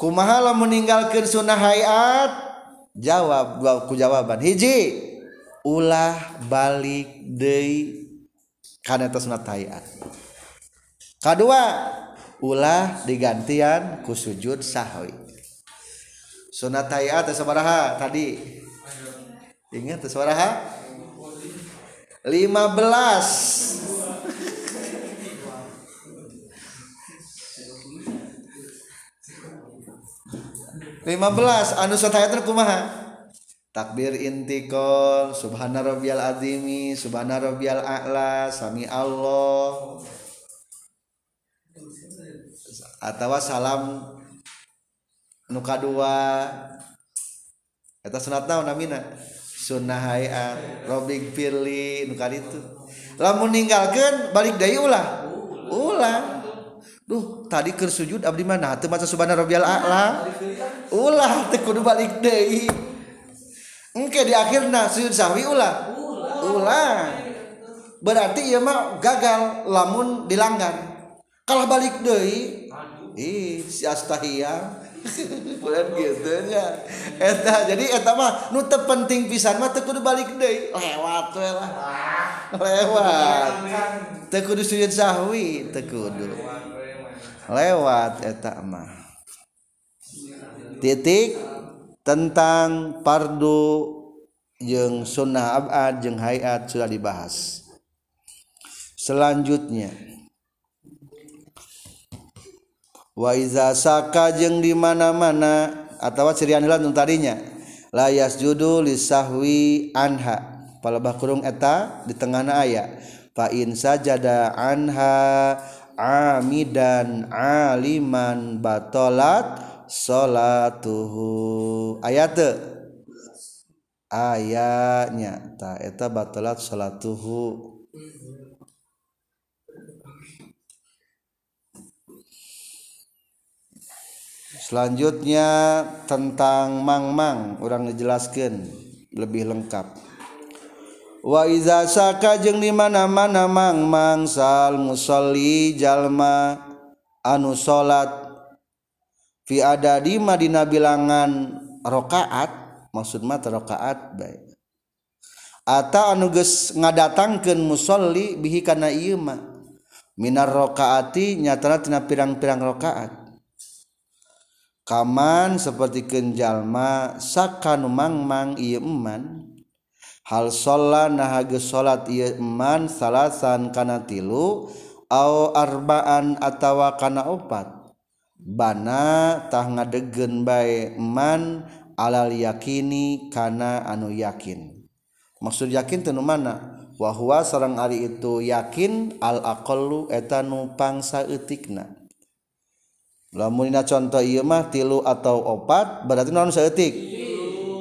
S1: Kumaha lamun meninggalkeun sunnah hayat jawab ku jawaban. Hiji ulah balik deui kana eta sunat hayat kedua ulah digantian ku sujud sahwi. Sunat hayat sabaraha tadi. Ingat sabaraha? 15 15 anu satayat kumaha? Takbir intikol subhana rabbiyal azimi subhana rabbiyal a'la sami Allah atau salam nuka dua eta sunat naon namina sunnah hayat robik firli nuka itu lamun ninggalkeun balik deui ulah. Ulah. Duh tadi keur sujud abdi mana teu maca subhana rabbiyal a'la. Ulah teu kudu balik deui. Engke di akhirna sujud sahwi ulah. Ulah. Berarti ieu mah gagal lamun dilanggar. Kalah balik deui ih si astahiyah bulan gitu nya. Eta jadi eta mah nu teu penting pisan mah teu kudu balik deui. Lewat we lah. Lewat. Teu kudu sujud sahwi teu kudu. Lewat eta mah. Titik tentang pardu jeung sunnah abad jeung hayat sudah dibahas. Selanjutnya waiza saka jeung dimana-mana atau cirian hilang tadinya. Layas judul lisahwi anha. Palebah kurung eta di tengah aya. Fa in sajada anha amidan aliman batolat salatuhu ayat ayatnya ta eta batolat salatuhu selanjutnya tentang mangmang orang dijelaskan lebih lengkap. Wa iza saka jeung di mana-mana mangmang sal musolli jalma anu salat fi adadi madina bilangan rokaat maksud mata rokaat baik Ata anuges ngadatangkan musolli bihi kana ieu mah. Minar rokaati nyatana tina pirang-pirang rokaat. kaman seperti kenjallma sakkanu mangmang Iman hal salat nahage salat Iman salasan kana tilu a arbaan atawa kana opat. Banatah ngadegen baikman alal yakini kana anu yakin. Maksud yakin tenu mana? Wahwa seorang hari itu yakin al-aqlu etanu pangsa etikna lamunina contoh ieu mah tilu atau opat berarti non seetik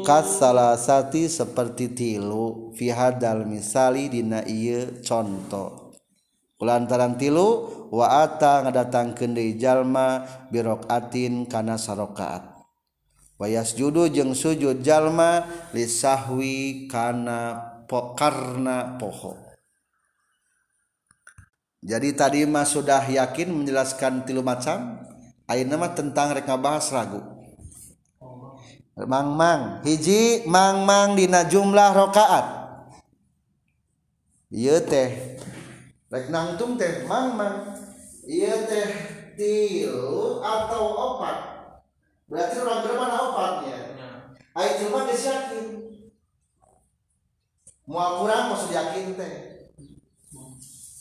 S1: kas salah sati seperti tilu fi hadal misali dina ieu contoh. Kulantaran tilu wa ata ngadatangkeun deui jalma birokatin kana sarokaat. Wayas judu jeung sujud jalma lisahwi kana po, karena poho. Jadi tadi mah sudah yakin menjelaskan tilu macam? Nama tentang reka bahas ragu. Mangmang hiji mangmang dina jumlah rakaat ieu teh rek nangtung teh mangmang. Ieu teh tilu atau opat. Berarti orang bermana opatnya Ayo cuma geus yakin. Mau kurang maksud yakin teh.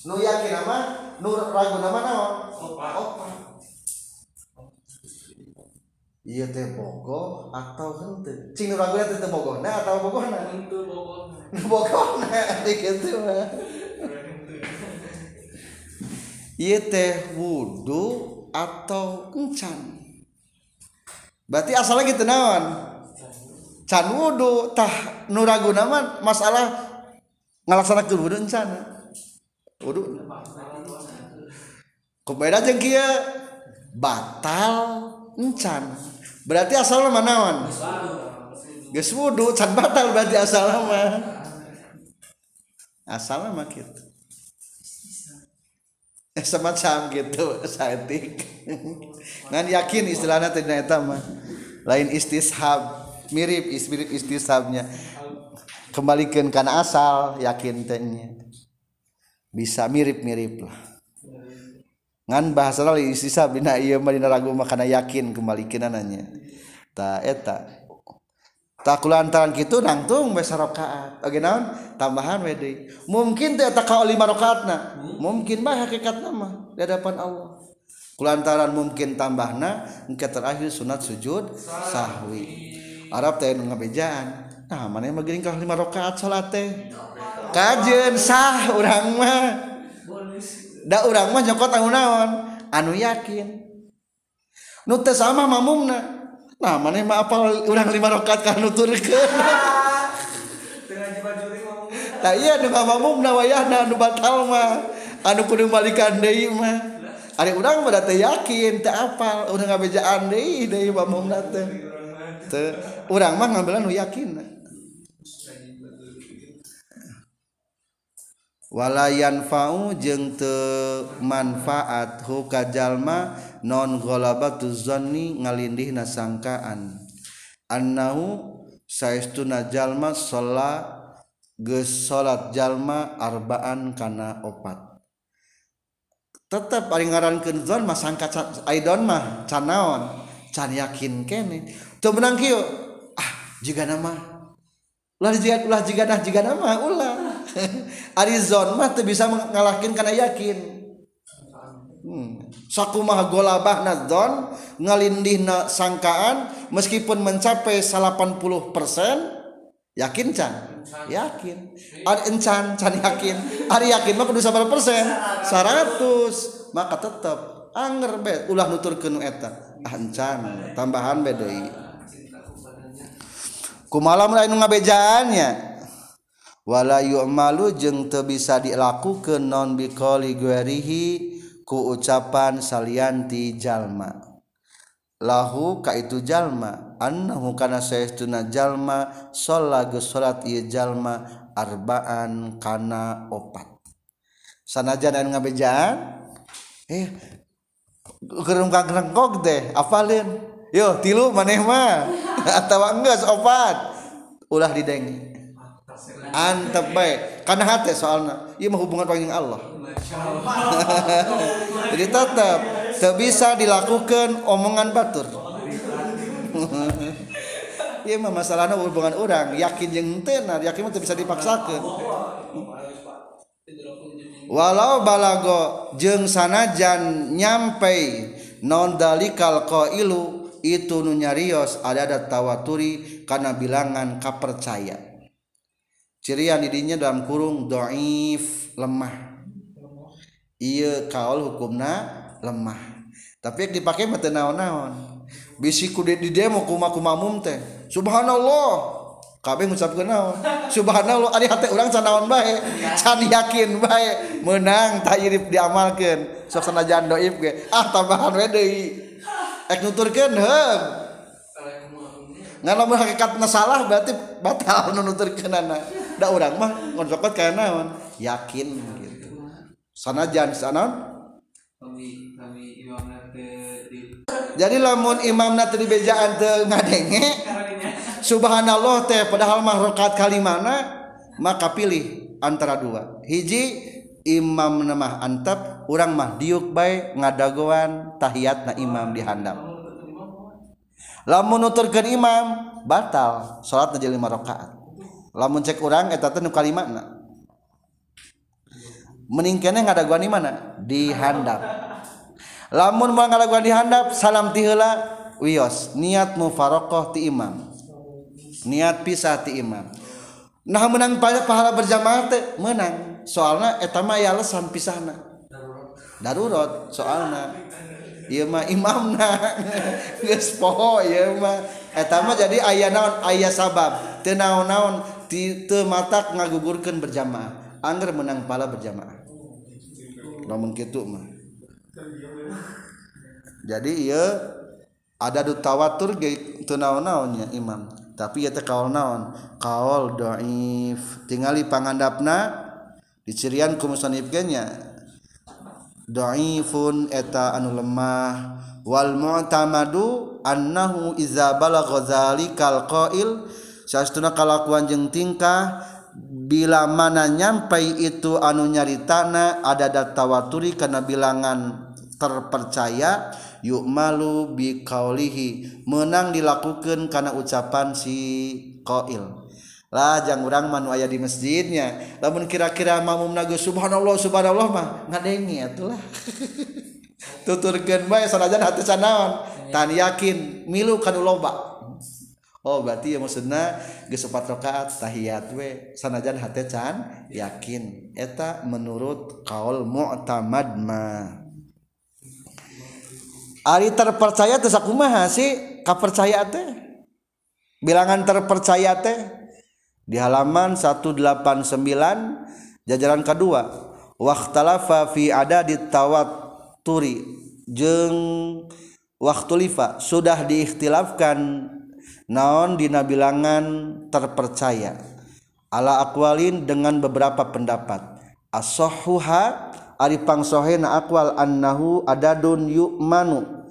S1: Nu yakin apa nu ragu nama naon? Opat. Opat iya teh bogo atau hente Cina ragu gue teh bogo nah atau bogo nah? Hente bogo nah. Bogo nah gitu mah. Iya teh wudu atau encan berarti asalnya gitu nawan, can wudu tah nuragu nama masalah ngelaksanakan wudu encan wudu. Kebeda jengkia batal encan berarti asal mah naon? Geus wudu can batal berarti asal mah asal mah kitu. Eh semacam gitu saetik. Ngan yakin istilahnya tidak eta mah. Lain istishab mirip mirip istishabnya kembalikan karena asal yakin tehnya. Bisa mirip-mirip lah ngan bahasa lain sisa bina iya mah dina ragu makana yakin kembali kinananya ta eta. Tak kulantaran kitu nangtung bae sarakaat oge naon? Tambahan we deui. Mungkin teh eta ka lima rakaatna mungkin bae hakikatna mah di hadapan Allah. Kulantaran mungkin tambahna engke terakhir sunat sujud sahwi. Arab teh nu ngabejaan. Nah mana mah geuning ka lima rakaat salat teh? Kajen sah urang mah. da urang mah nyokot anu naon? Anu yakin. Nu teu sama mamumna. Nah maneh mah apal urang lima rakaat ka nuturkeun tah iya nu mamumna wayahna anu batal mah. Anu kudu balikan deui mah. Ari urang mah teu yakin teu apal. Urang ngabejaan deui deui mamumna teh. Teu urang mah ngambil anu yakin. walayan fau jeung teu manfaat hukajalma non ghalabatu zanni ngalindihna sangkaan. Annahu saestuna jalma sholat geus salat jalma arbaan kana opat. Tetep ari ngarankeun zon mah sangka aidon mah canaon. Can yakin kene. Teu menang kieu. Ah jika nama ulah jika ulah jika dah jika nama ulah. Arizon mah tuh bisa mengalahkan karena yakin. Hmm. sakumah golabah nadzon ngalindih na sangkaan meskipun mencapai 80 persen yakin can? Yakin. Ada encan can yakin? Ari yakin mah kudu sabar persen. 100 maka tetap anger bet ulah nutur kenu eta. Ancan encan tambahan bedei kumalam lain ngabejaannya wala yu'malu jeng teu bisa dilakukeun non biqali guerihi ku ucapan salianti jalma. Lahu ka itu jalma annahu kana saestuna jalma sholat salat ieu jalma arbaan kana opat. Sanajan anu ngabejaan eh gerung kagrengkok deh apalin? Yo tilu maneh mah atawa enggeus opat. Ulah didengi. Antep bae karena hati soalnya mah hubungan panggil Allah. Jadi tetap tak bisa dilakukan omongan batur. Iya mah masalahnya hubungan orang yakin yang tenar yakin mah bisa dipaksakan. Walau balago jeng sanajan nyampe non dalikal qailu itu nunyarios ada ada tawaturi karena bilangan kapercaya cirian didinya dalam kurung doif lemah. Iya kaul hukumna lemah. Tapi yang dipakai mata naon-naon. Bisiku di demo kuma kuma teh. Subhanallah. Kabeh ngucapkeun naon. Subhanallah. Ari hate urang can naon bae? Can yakin bae? Menang tayrif diamalkeun. Sok sanajan doif ge. Ah tambahan we deui. Ek nuturkeun heum ngan lamun hakikatna salah berarti batal nuturkeunana. Da urang mah ngon sokot kana naon? Yakin gitu. Sanajan sanon jadi lamun imamna teu dibejaan teu ngadenge Subhanallah teh padahal mah rakaat kali mana maka pilih antara dua. Hiji imam namah antap orang mah diuk baik ngadagoan tahiyat na imam dihandap lamun nuturkeun imam batal salat jadi lima rakaat lamun cek orang eta teh nu kalimatna mending kene ngadagoan di mana? Di handap. Lamun mau ngadagoan di handap salam tihela wios niat mufarokoh ti imam. Niat pisah ti imam. Nah menang pada pahala berjamaah teh menang. Soalnya etama ya alasan pisahna. Darurat soalnya iya mah imamna. Geus poho ieu mah. Eta mah jadi aya naon aya sabab. Teu naon-naon teu matak ngagugurkeun berjamaah angger menang pahala berjamaah. Namun kitu mah. Jadi iya ada du tawatur teu naon-naonnya imam. Tapi ya teh kaul naon? Kaul dhaif tingali pangandapna dicirian ku musannif nya. Dhaifun eta anu lemah. Wal mu'tamadu annahu iza balagha zalikal qail Sastuna kalakuan jeung tingkah bila mana nyampai itu anu nyaritana ada datawaturi karena bilangan terpercaya yuk malu bi kaulihi menang dilakukan karena ucapan si koil lah jang urang manu aya di masjidnya. Lamun kira-kira mamum nagu subhanallah subhanallah mah ngadengi atulah tuturkeun bae sanajan hati sanaon. Tan yakin milu kanu loba. Oh berarti ya maksudnya gesepat rakaat tahiyat we sanajan hati can yakin. Eta menurut kaul mu'tamad mah. Ari terpercaya teh sakumaha sih? Kapercaya teh? Bilangan terpercaya teh? Di halaman 189 jajaran kedua. Waqtalafa fi adadi jeung waktu lifa. Sudah diikhtilafkan naon dina bilangan terpercaya? Ala akwalin dengan beberapa pendapat. As-sahhuha ari pangsohena akwal annahu adadun yu'manu.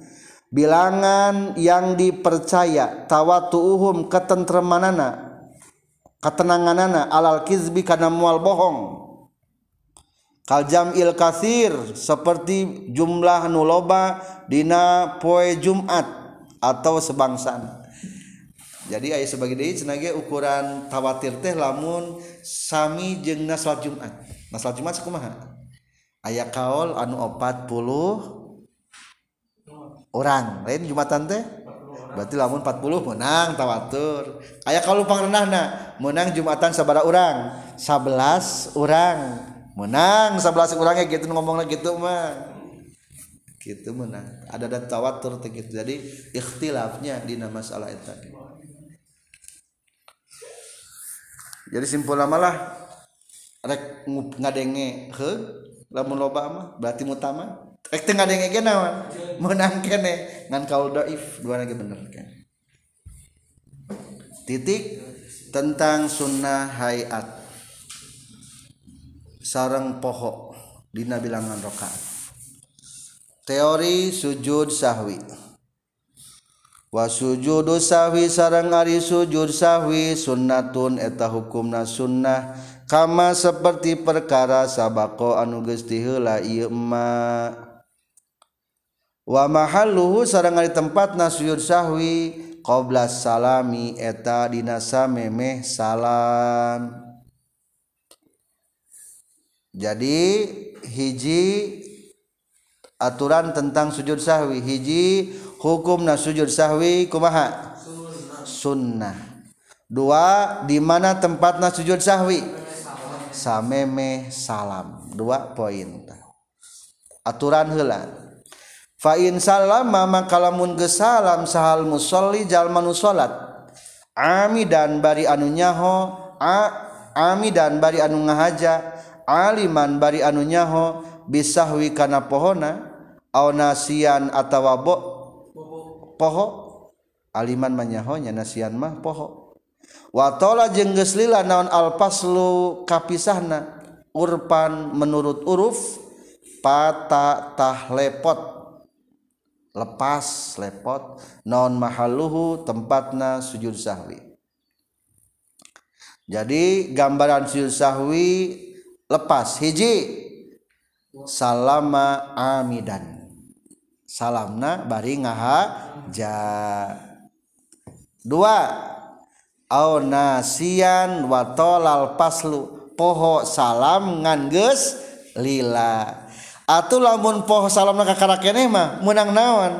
S1: Bilangan yang dipercaya tawatuhum ketentremanana ketenanganana alal kizbi kana mual bohong. Kal jam'il kasir seperti jumlah nuloba dina poe Jumat atau sebangsan jadi aya sebagai deui cenage ukuran tawatir teh lamun sami jeung nasal Jumat. Nasal Jumat sakumaha? Aya kaol anu 40 orang. Lain Jumatan teh? Berarti lamun 40 menang tawatur. Aya kalau pang rendahna menang Jumatan sabara orang 11 orang menang 11 orangnya gitu ngomongnya gitu mah. Gitu menang. Ada ada tawatur gitu. Jadi ikhtilafnya di nama salah itu jadi simpul malah rek ngadenge he lamun loba mah berarti mutama rek teu ngadenge ge naon meunang kene. Ngan kaul dhaif dua lagi bener kan titik tentang sunnah hayat. Sarang poho dina bilangan rakaat. Teori sujud sahwi wa sujudu sahwi sarang ari sujud sahwi sunnatun eta hukumna sunnah. Kama seperti perkara sabako anu geus tiheula ieu ma wa mahalluhu sareng ari tempatna sujud sahwi qabla salami eta dina samemeh salam. Jadi hiji aturan tentang sujud sahwi. Hiji hukum na sujud sahwi kumaha? Sunnah. Dua di mana tempat na sujud sahwi? Sameme salam. Dua poin aturan heula. Fa'in salam mama kalamun gesalam sahal musolli jalmanu salat Ami dan bari anu nyaho a, Ami dan bari anu ngahaja. Aliman bari anu nyaho Bisahwi kana pohona Au nasian atawa bo poho. Aliman manyahonya nasian mah poho. Watola jengges lila naon alpaslu kapisahna. Urpan menurut uruf pata tah lepot. Lepas lepot. Non mahaluhu tempatna sujud sahwi. Jadi gambaran sujud sahwi lepas. Hiji salama amidan salamna bari ngaha ja. Dua au nasian wa tolal paslu. Poho salam ngan geus lila. Atuh lamun poho salam ka karakeneh mah menang naon?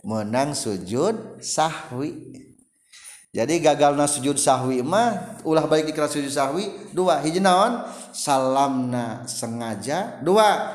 S1: Menang sujud sahwi. Jadi gagalna sujud sahwi mah ulah baik ikhlas sujud sahwi dua hiji naon? Salamna sengaja dua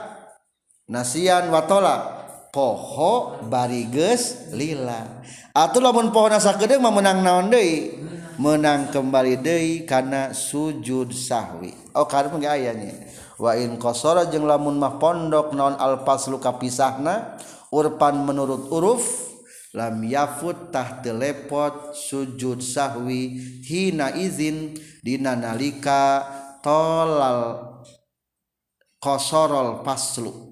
S1: nasian watola poho bariges lila. Atau lamun pohon asa gedeng mah menang naon deui? Menang kembali deui kana sujud sahwi. Oh karep ge aya nya. Wa in qasara jeung lamun mah pondok naon al paslu kapisahna urpan menurut uruf lam yafut tah telepot sujud sahwi hina izin dina nalika tolal qasaral paslu.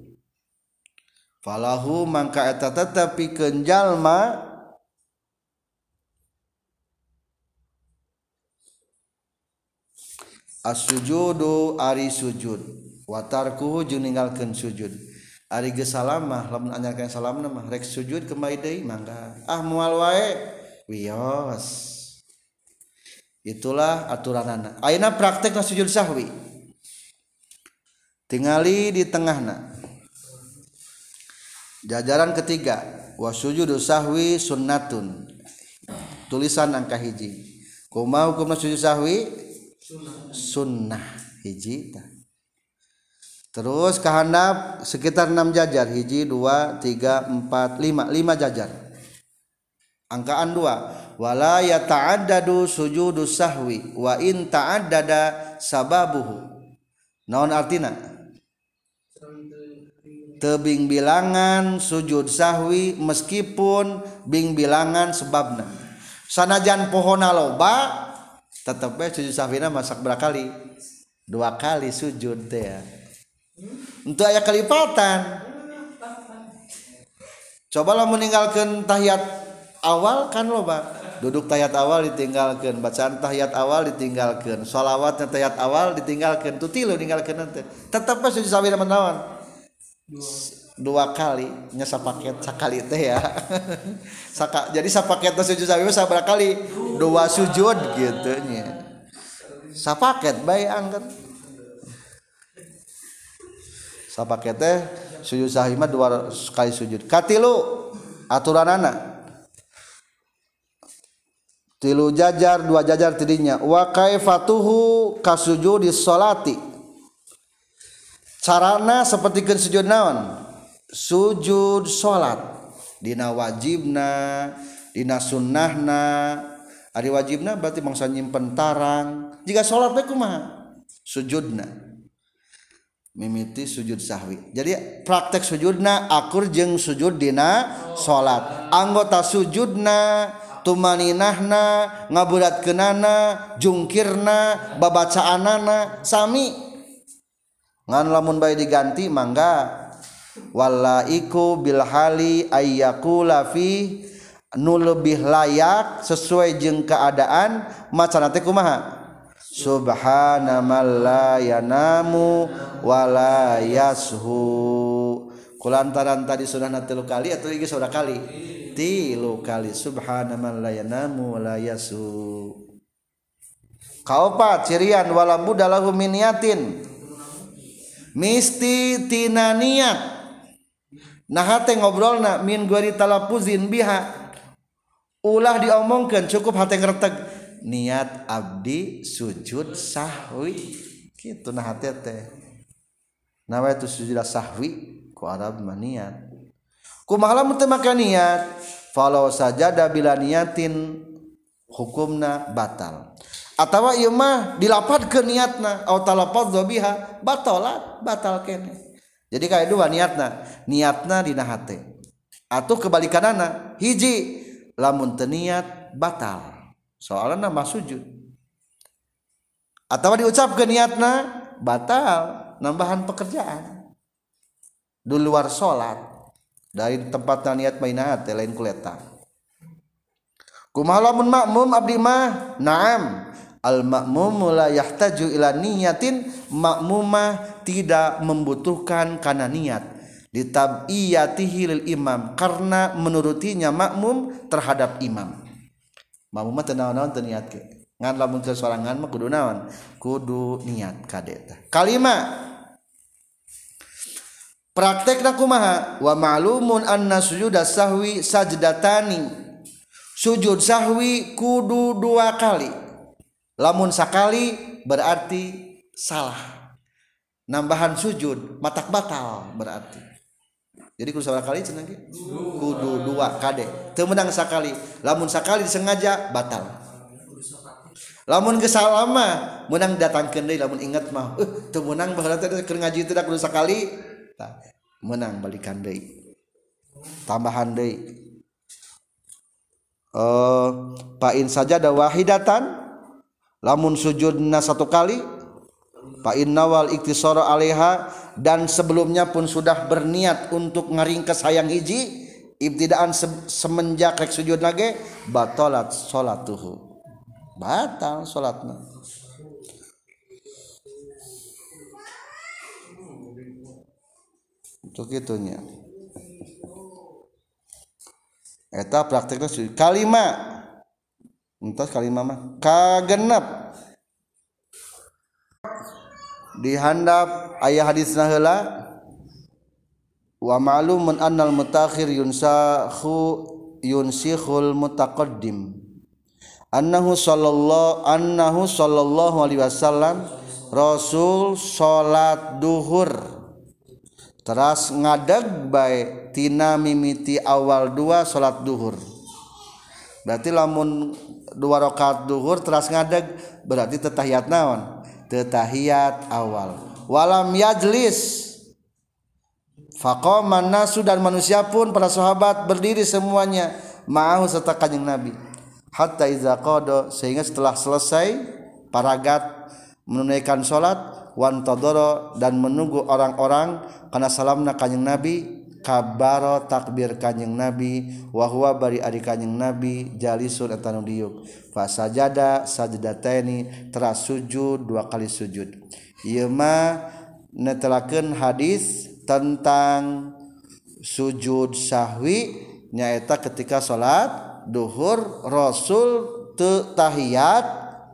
S1: Falahu mangka eta tetapi kenjalma as-sujudu ari sujud. Watarkuhu jeung ninggalkeun sujud. Ari gesalamah lamun anyarkan salam mah rek sujud kembali deui mangga. Ah moal wae. Wios itulah aturan anak ayeuna praktek sujud sahwi? Tingali di tengahna jajaran ketiga wa sujudu sahwi sunnatun. Tulisan angka hiji. Kumaha hukumna sujud sahwi? Sunnah. Hiji terus kehandap sekitar 6 jajar. Hiji 2 3 4 5 5 jajar. Angkaan 2 wala yata'addadu sujudu sahwi wa in ta'addada sababuhu. Naon artina tebing bilangan sujud sahwi meskipun bing bilangan sebabna. Sanajan pohona loba tetep sujud sahwina masak berakali dua kali sujud teh ya. Untuk ayat kelipatan. Cobalah meninggalkan tahiyat awal kan lo bang duduk tahiyat awal ditinggalkan bacaan tahiyat awal ditinggalkan sholawatnya tahiyat awal ditinggalkan tuh tilu tinggalkan nanti. Tetap suci sawir menawan dua. Kali. Nyasa paket sekali teh ya. Saka, jadi sapaket sujud sawir sabar kali. Dua sujud gitu nya. Sapaket baik angkat pakai teh sujud sahih mah dua kali sujud. Katilu aturan anak tilu jajar dua jajar tidinya. Wa kaifatuhu kasujudi solati sarana seperti ke sujud naon? Sujud salat Dina wajibna Dina sunnahna. Ari wajibna berarti mangsa nyimpen tarang. Jika salat teh kumaha? Sujudna. Mimiti sujud sahwi. Jadi praktek sujudna akur jeng sujud dina salat anggota sujudna tumaninahna ngabudat kenana jungkirna babacaanana sami. Ngan lamun bayi diganti mangga walaiku bil hali ayyakula fi nu lebih layak sesuai jeng keadaan macana teh kumaha? Subhana la yanamu wala yashu. Kulantaran tadi sudah tilu kali atau ini sudah kali? Tilu kali. Subhana la yanamu wala yashu. Kaopat cirian wala budalahu min niyatin mistitina niat. Nah hati ngobrol na min guari talapuzin biha. Ulah diomongkan cukup hati ngertek niat abdi sujud sahwi. Gitu nah hati teh. Nawa itu sujud sahwi ku Arab maniat kumahala mutemakan niat falau saja bila niatin hukumna batal. Atau ieu mah ke niatna atau talafadz biha batalat batal kene. Jadi kayak dua niatna niatna dina hate. Atau kebalikanana hiji lamun niat batal. Soalnya nama sujud. Atau diucapkan niatna batal nambahan pekerjaan. Di luar sholat dari tempat niat mainat lain kuleta kumalamun makmum abdi mah? Naam al-makmum la yahtaju ila niyatin makmumah tidak membutuhkan karena niat. Ditabiyatihi lil imam karena menurutinya makmum terhadap imam. Makmum mah teu naon-naon teu niat ke? Ngan lamun ke sorangan mah kudu naon? Kudu niat kade kalimat praktekna kumaha? Wa ma'lumun anna sujuda sahwi sajdatani sujud sahwi kudu dua kali lamun sakali berarti salah. Nambahan sujud matak batal berarti. Jadi kudu salah kali cenah kudu dua kade. Teu menang sakali. Lamun sakali disengaja batal. Lamun kesalama menang datangkeun deui lamun ingat mah eh teu menang baheula teh keur ngaji teh kudu sakali. Menang balikan deui. Tambahan deui. Eh pain saja wahidatan lamun sujudna satu kali fa innawal iktisara alaiha dan sebelumnya pun sudah berniat untuk ngaringkes hayang hiji ibtidaan se semenjak rek sujud lagi batalat salatuhu batal salatna untuk itunya. Eta prakteknya kalimat entos kalimah mah kagenep. Dihandap ayah hadis nahela wa ma'lumun annal mutakhir yunsahu yunsihul mutaqaddim. Annahu sallallahu annahu sallallahu alaihi wasallam rasul salat duhur. Teras ngadeg bae tina mimiti awal dua salat duhur. Berarti lamun dua rakaat duhur teras ngadeg berarti tetahiyat naon? Tetahiyat awal. Walam yajlis. Faqaman nasu dan manusia pun para sahabat berdiri semuanya ma'ahu serta kanjeng Nabi. Hatta iza qada sehingga setelah selesai paragat menunaikan salat wantadoro dan menunggu orang-orang karena salamna kanjeng Nabi kabaro takbir kanjeng nabi wahwa bari ari kanjeng nabi jalisun etanu diuk. Fasajada sajdataini teras sujud dua kali sujud. Ieu mah netelakeun hadis tentang sujud sahwi nyaeta ketika salat duhur rasul te tahiyat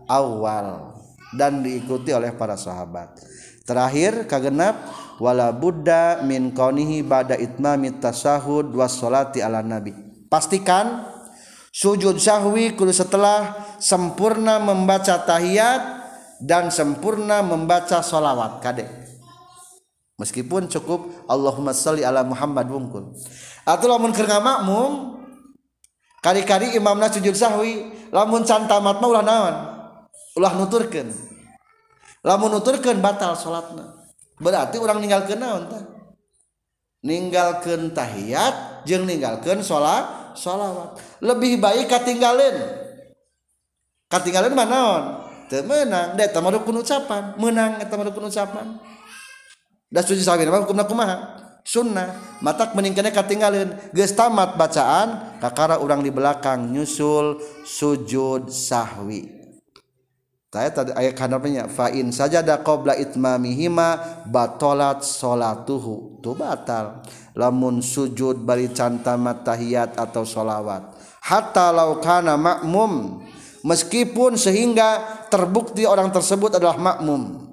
S1: awal. Dan diikuti oleh para sahabat. Terakhir kagenap wala buddha min kaunihi ba'da itmami tasahud was salati ala nabi. Pastikan sujud sahwi kudu setelah sempurna membaca tahiyat dan sempurna membaca solawat kade. Meskipun cukup Allahumma salli ala Muhammad wungkul. Atau lamun keur makmum kari-kari imamna sujud sahwi lamun can tamat mah ulah naon ulah nuturkan lamun nuturkan batal salatna berarti orang ninggalkan naon tah? Ninggalkan tahiyat jeung ninggalkan sholat sholawat. Lebih baik katinggalin. Katinggalin mana on temenang da eta mah ucapan. Menang eta mah ucapan. Da suci sawin mah hukumna kumaha? Sunnah. Matak meningkatnya katinggalin. Geus tamat bacaan kakara orang di belakang nyusul sujud sahwi. Saya tadi ayat kanapnya fa'in saja da qabla itmamihima batolat solatuhu. Tu batal. Lamun sujud bari cantamat tahiyat atau solawat. Hatta laukana makmum meskipun sehingga terbukti orang tersebut adalah makmum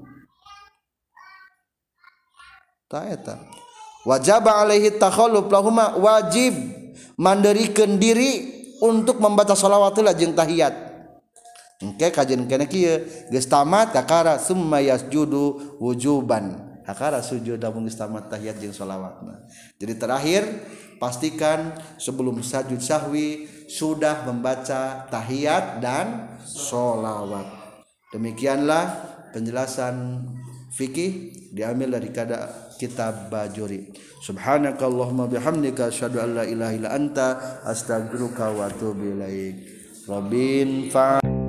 S1: ta wajib alaihi takhalluf lahuma wajib mandirikan diri untuk membaca sholawatullah jeung tahiyat Engke kajian kena kia geus tamat kakara summa yasjudu wujuban. Kakara sujud dalam geus tamat tahiyat jeung sholawatna. Jadi terakhir pastikan sebelum sajud sahwi sudah membaca tahiyat dan sholawat. Demikianlah penjelasan fikih diambil dari kada kitab bajuri. Subhanakallahumma bihamdika asyhadu an la ilaha illa anta astaghfiruka wa atubu ilaik. Robin fa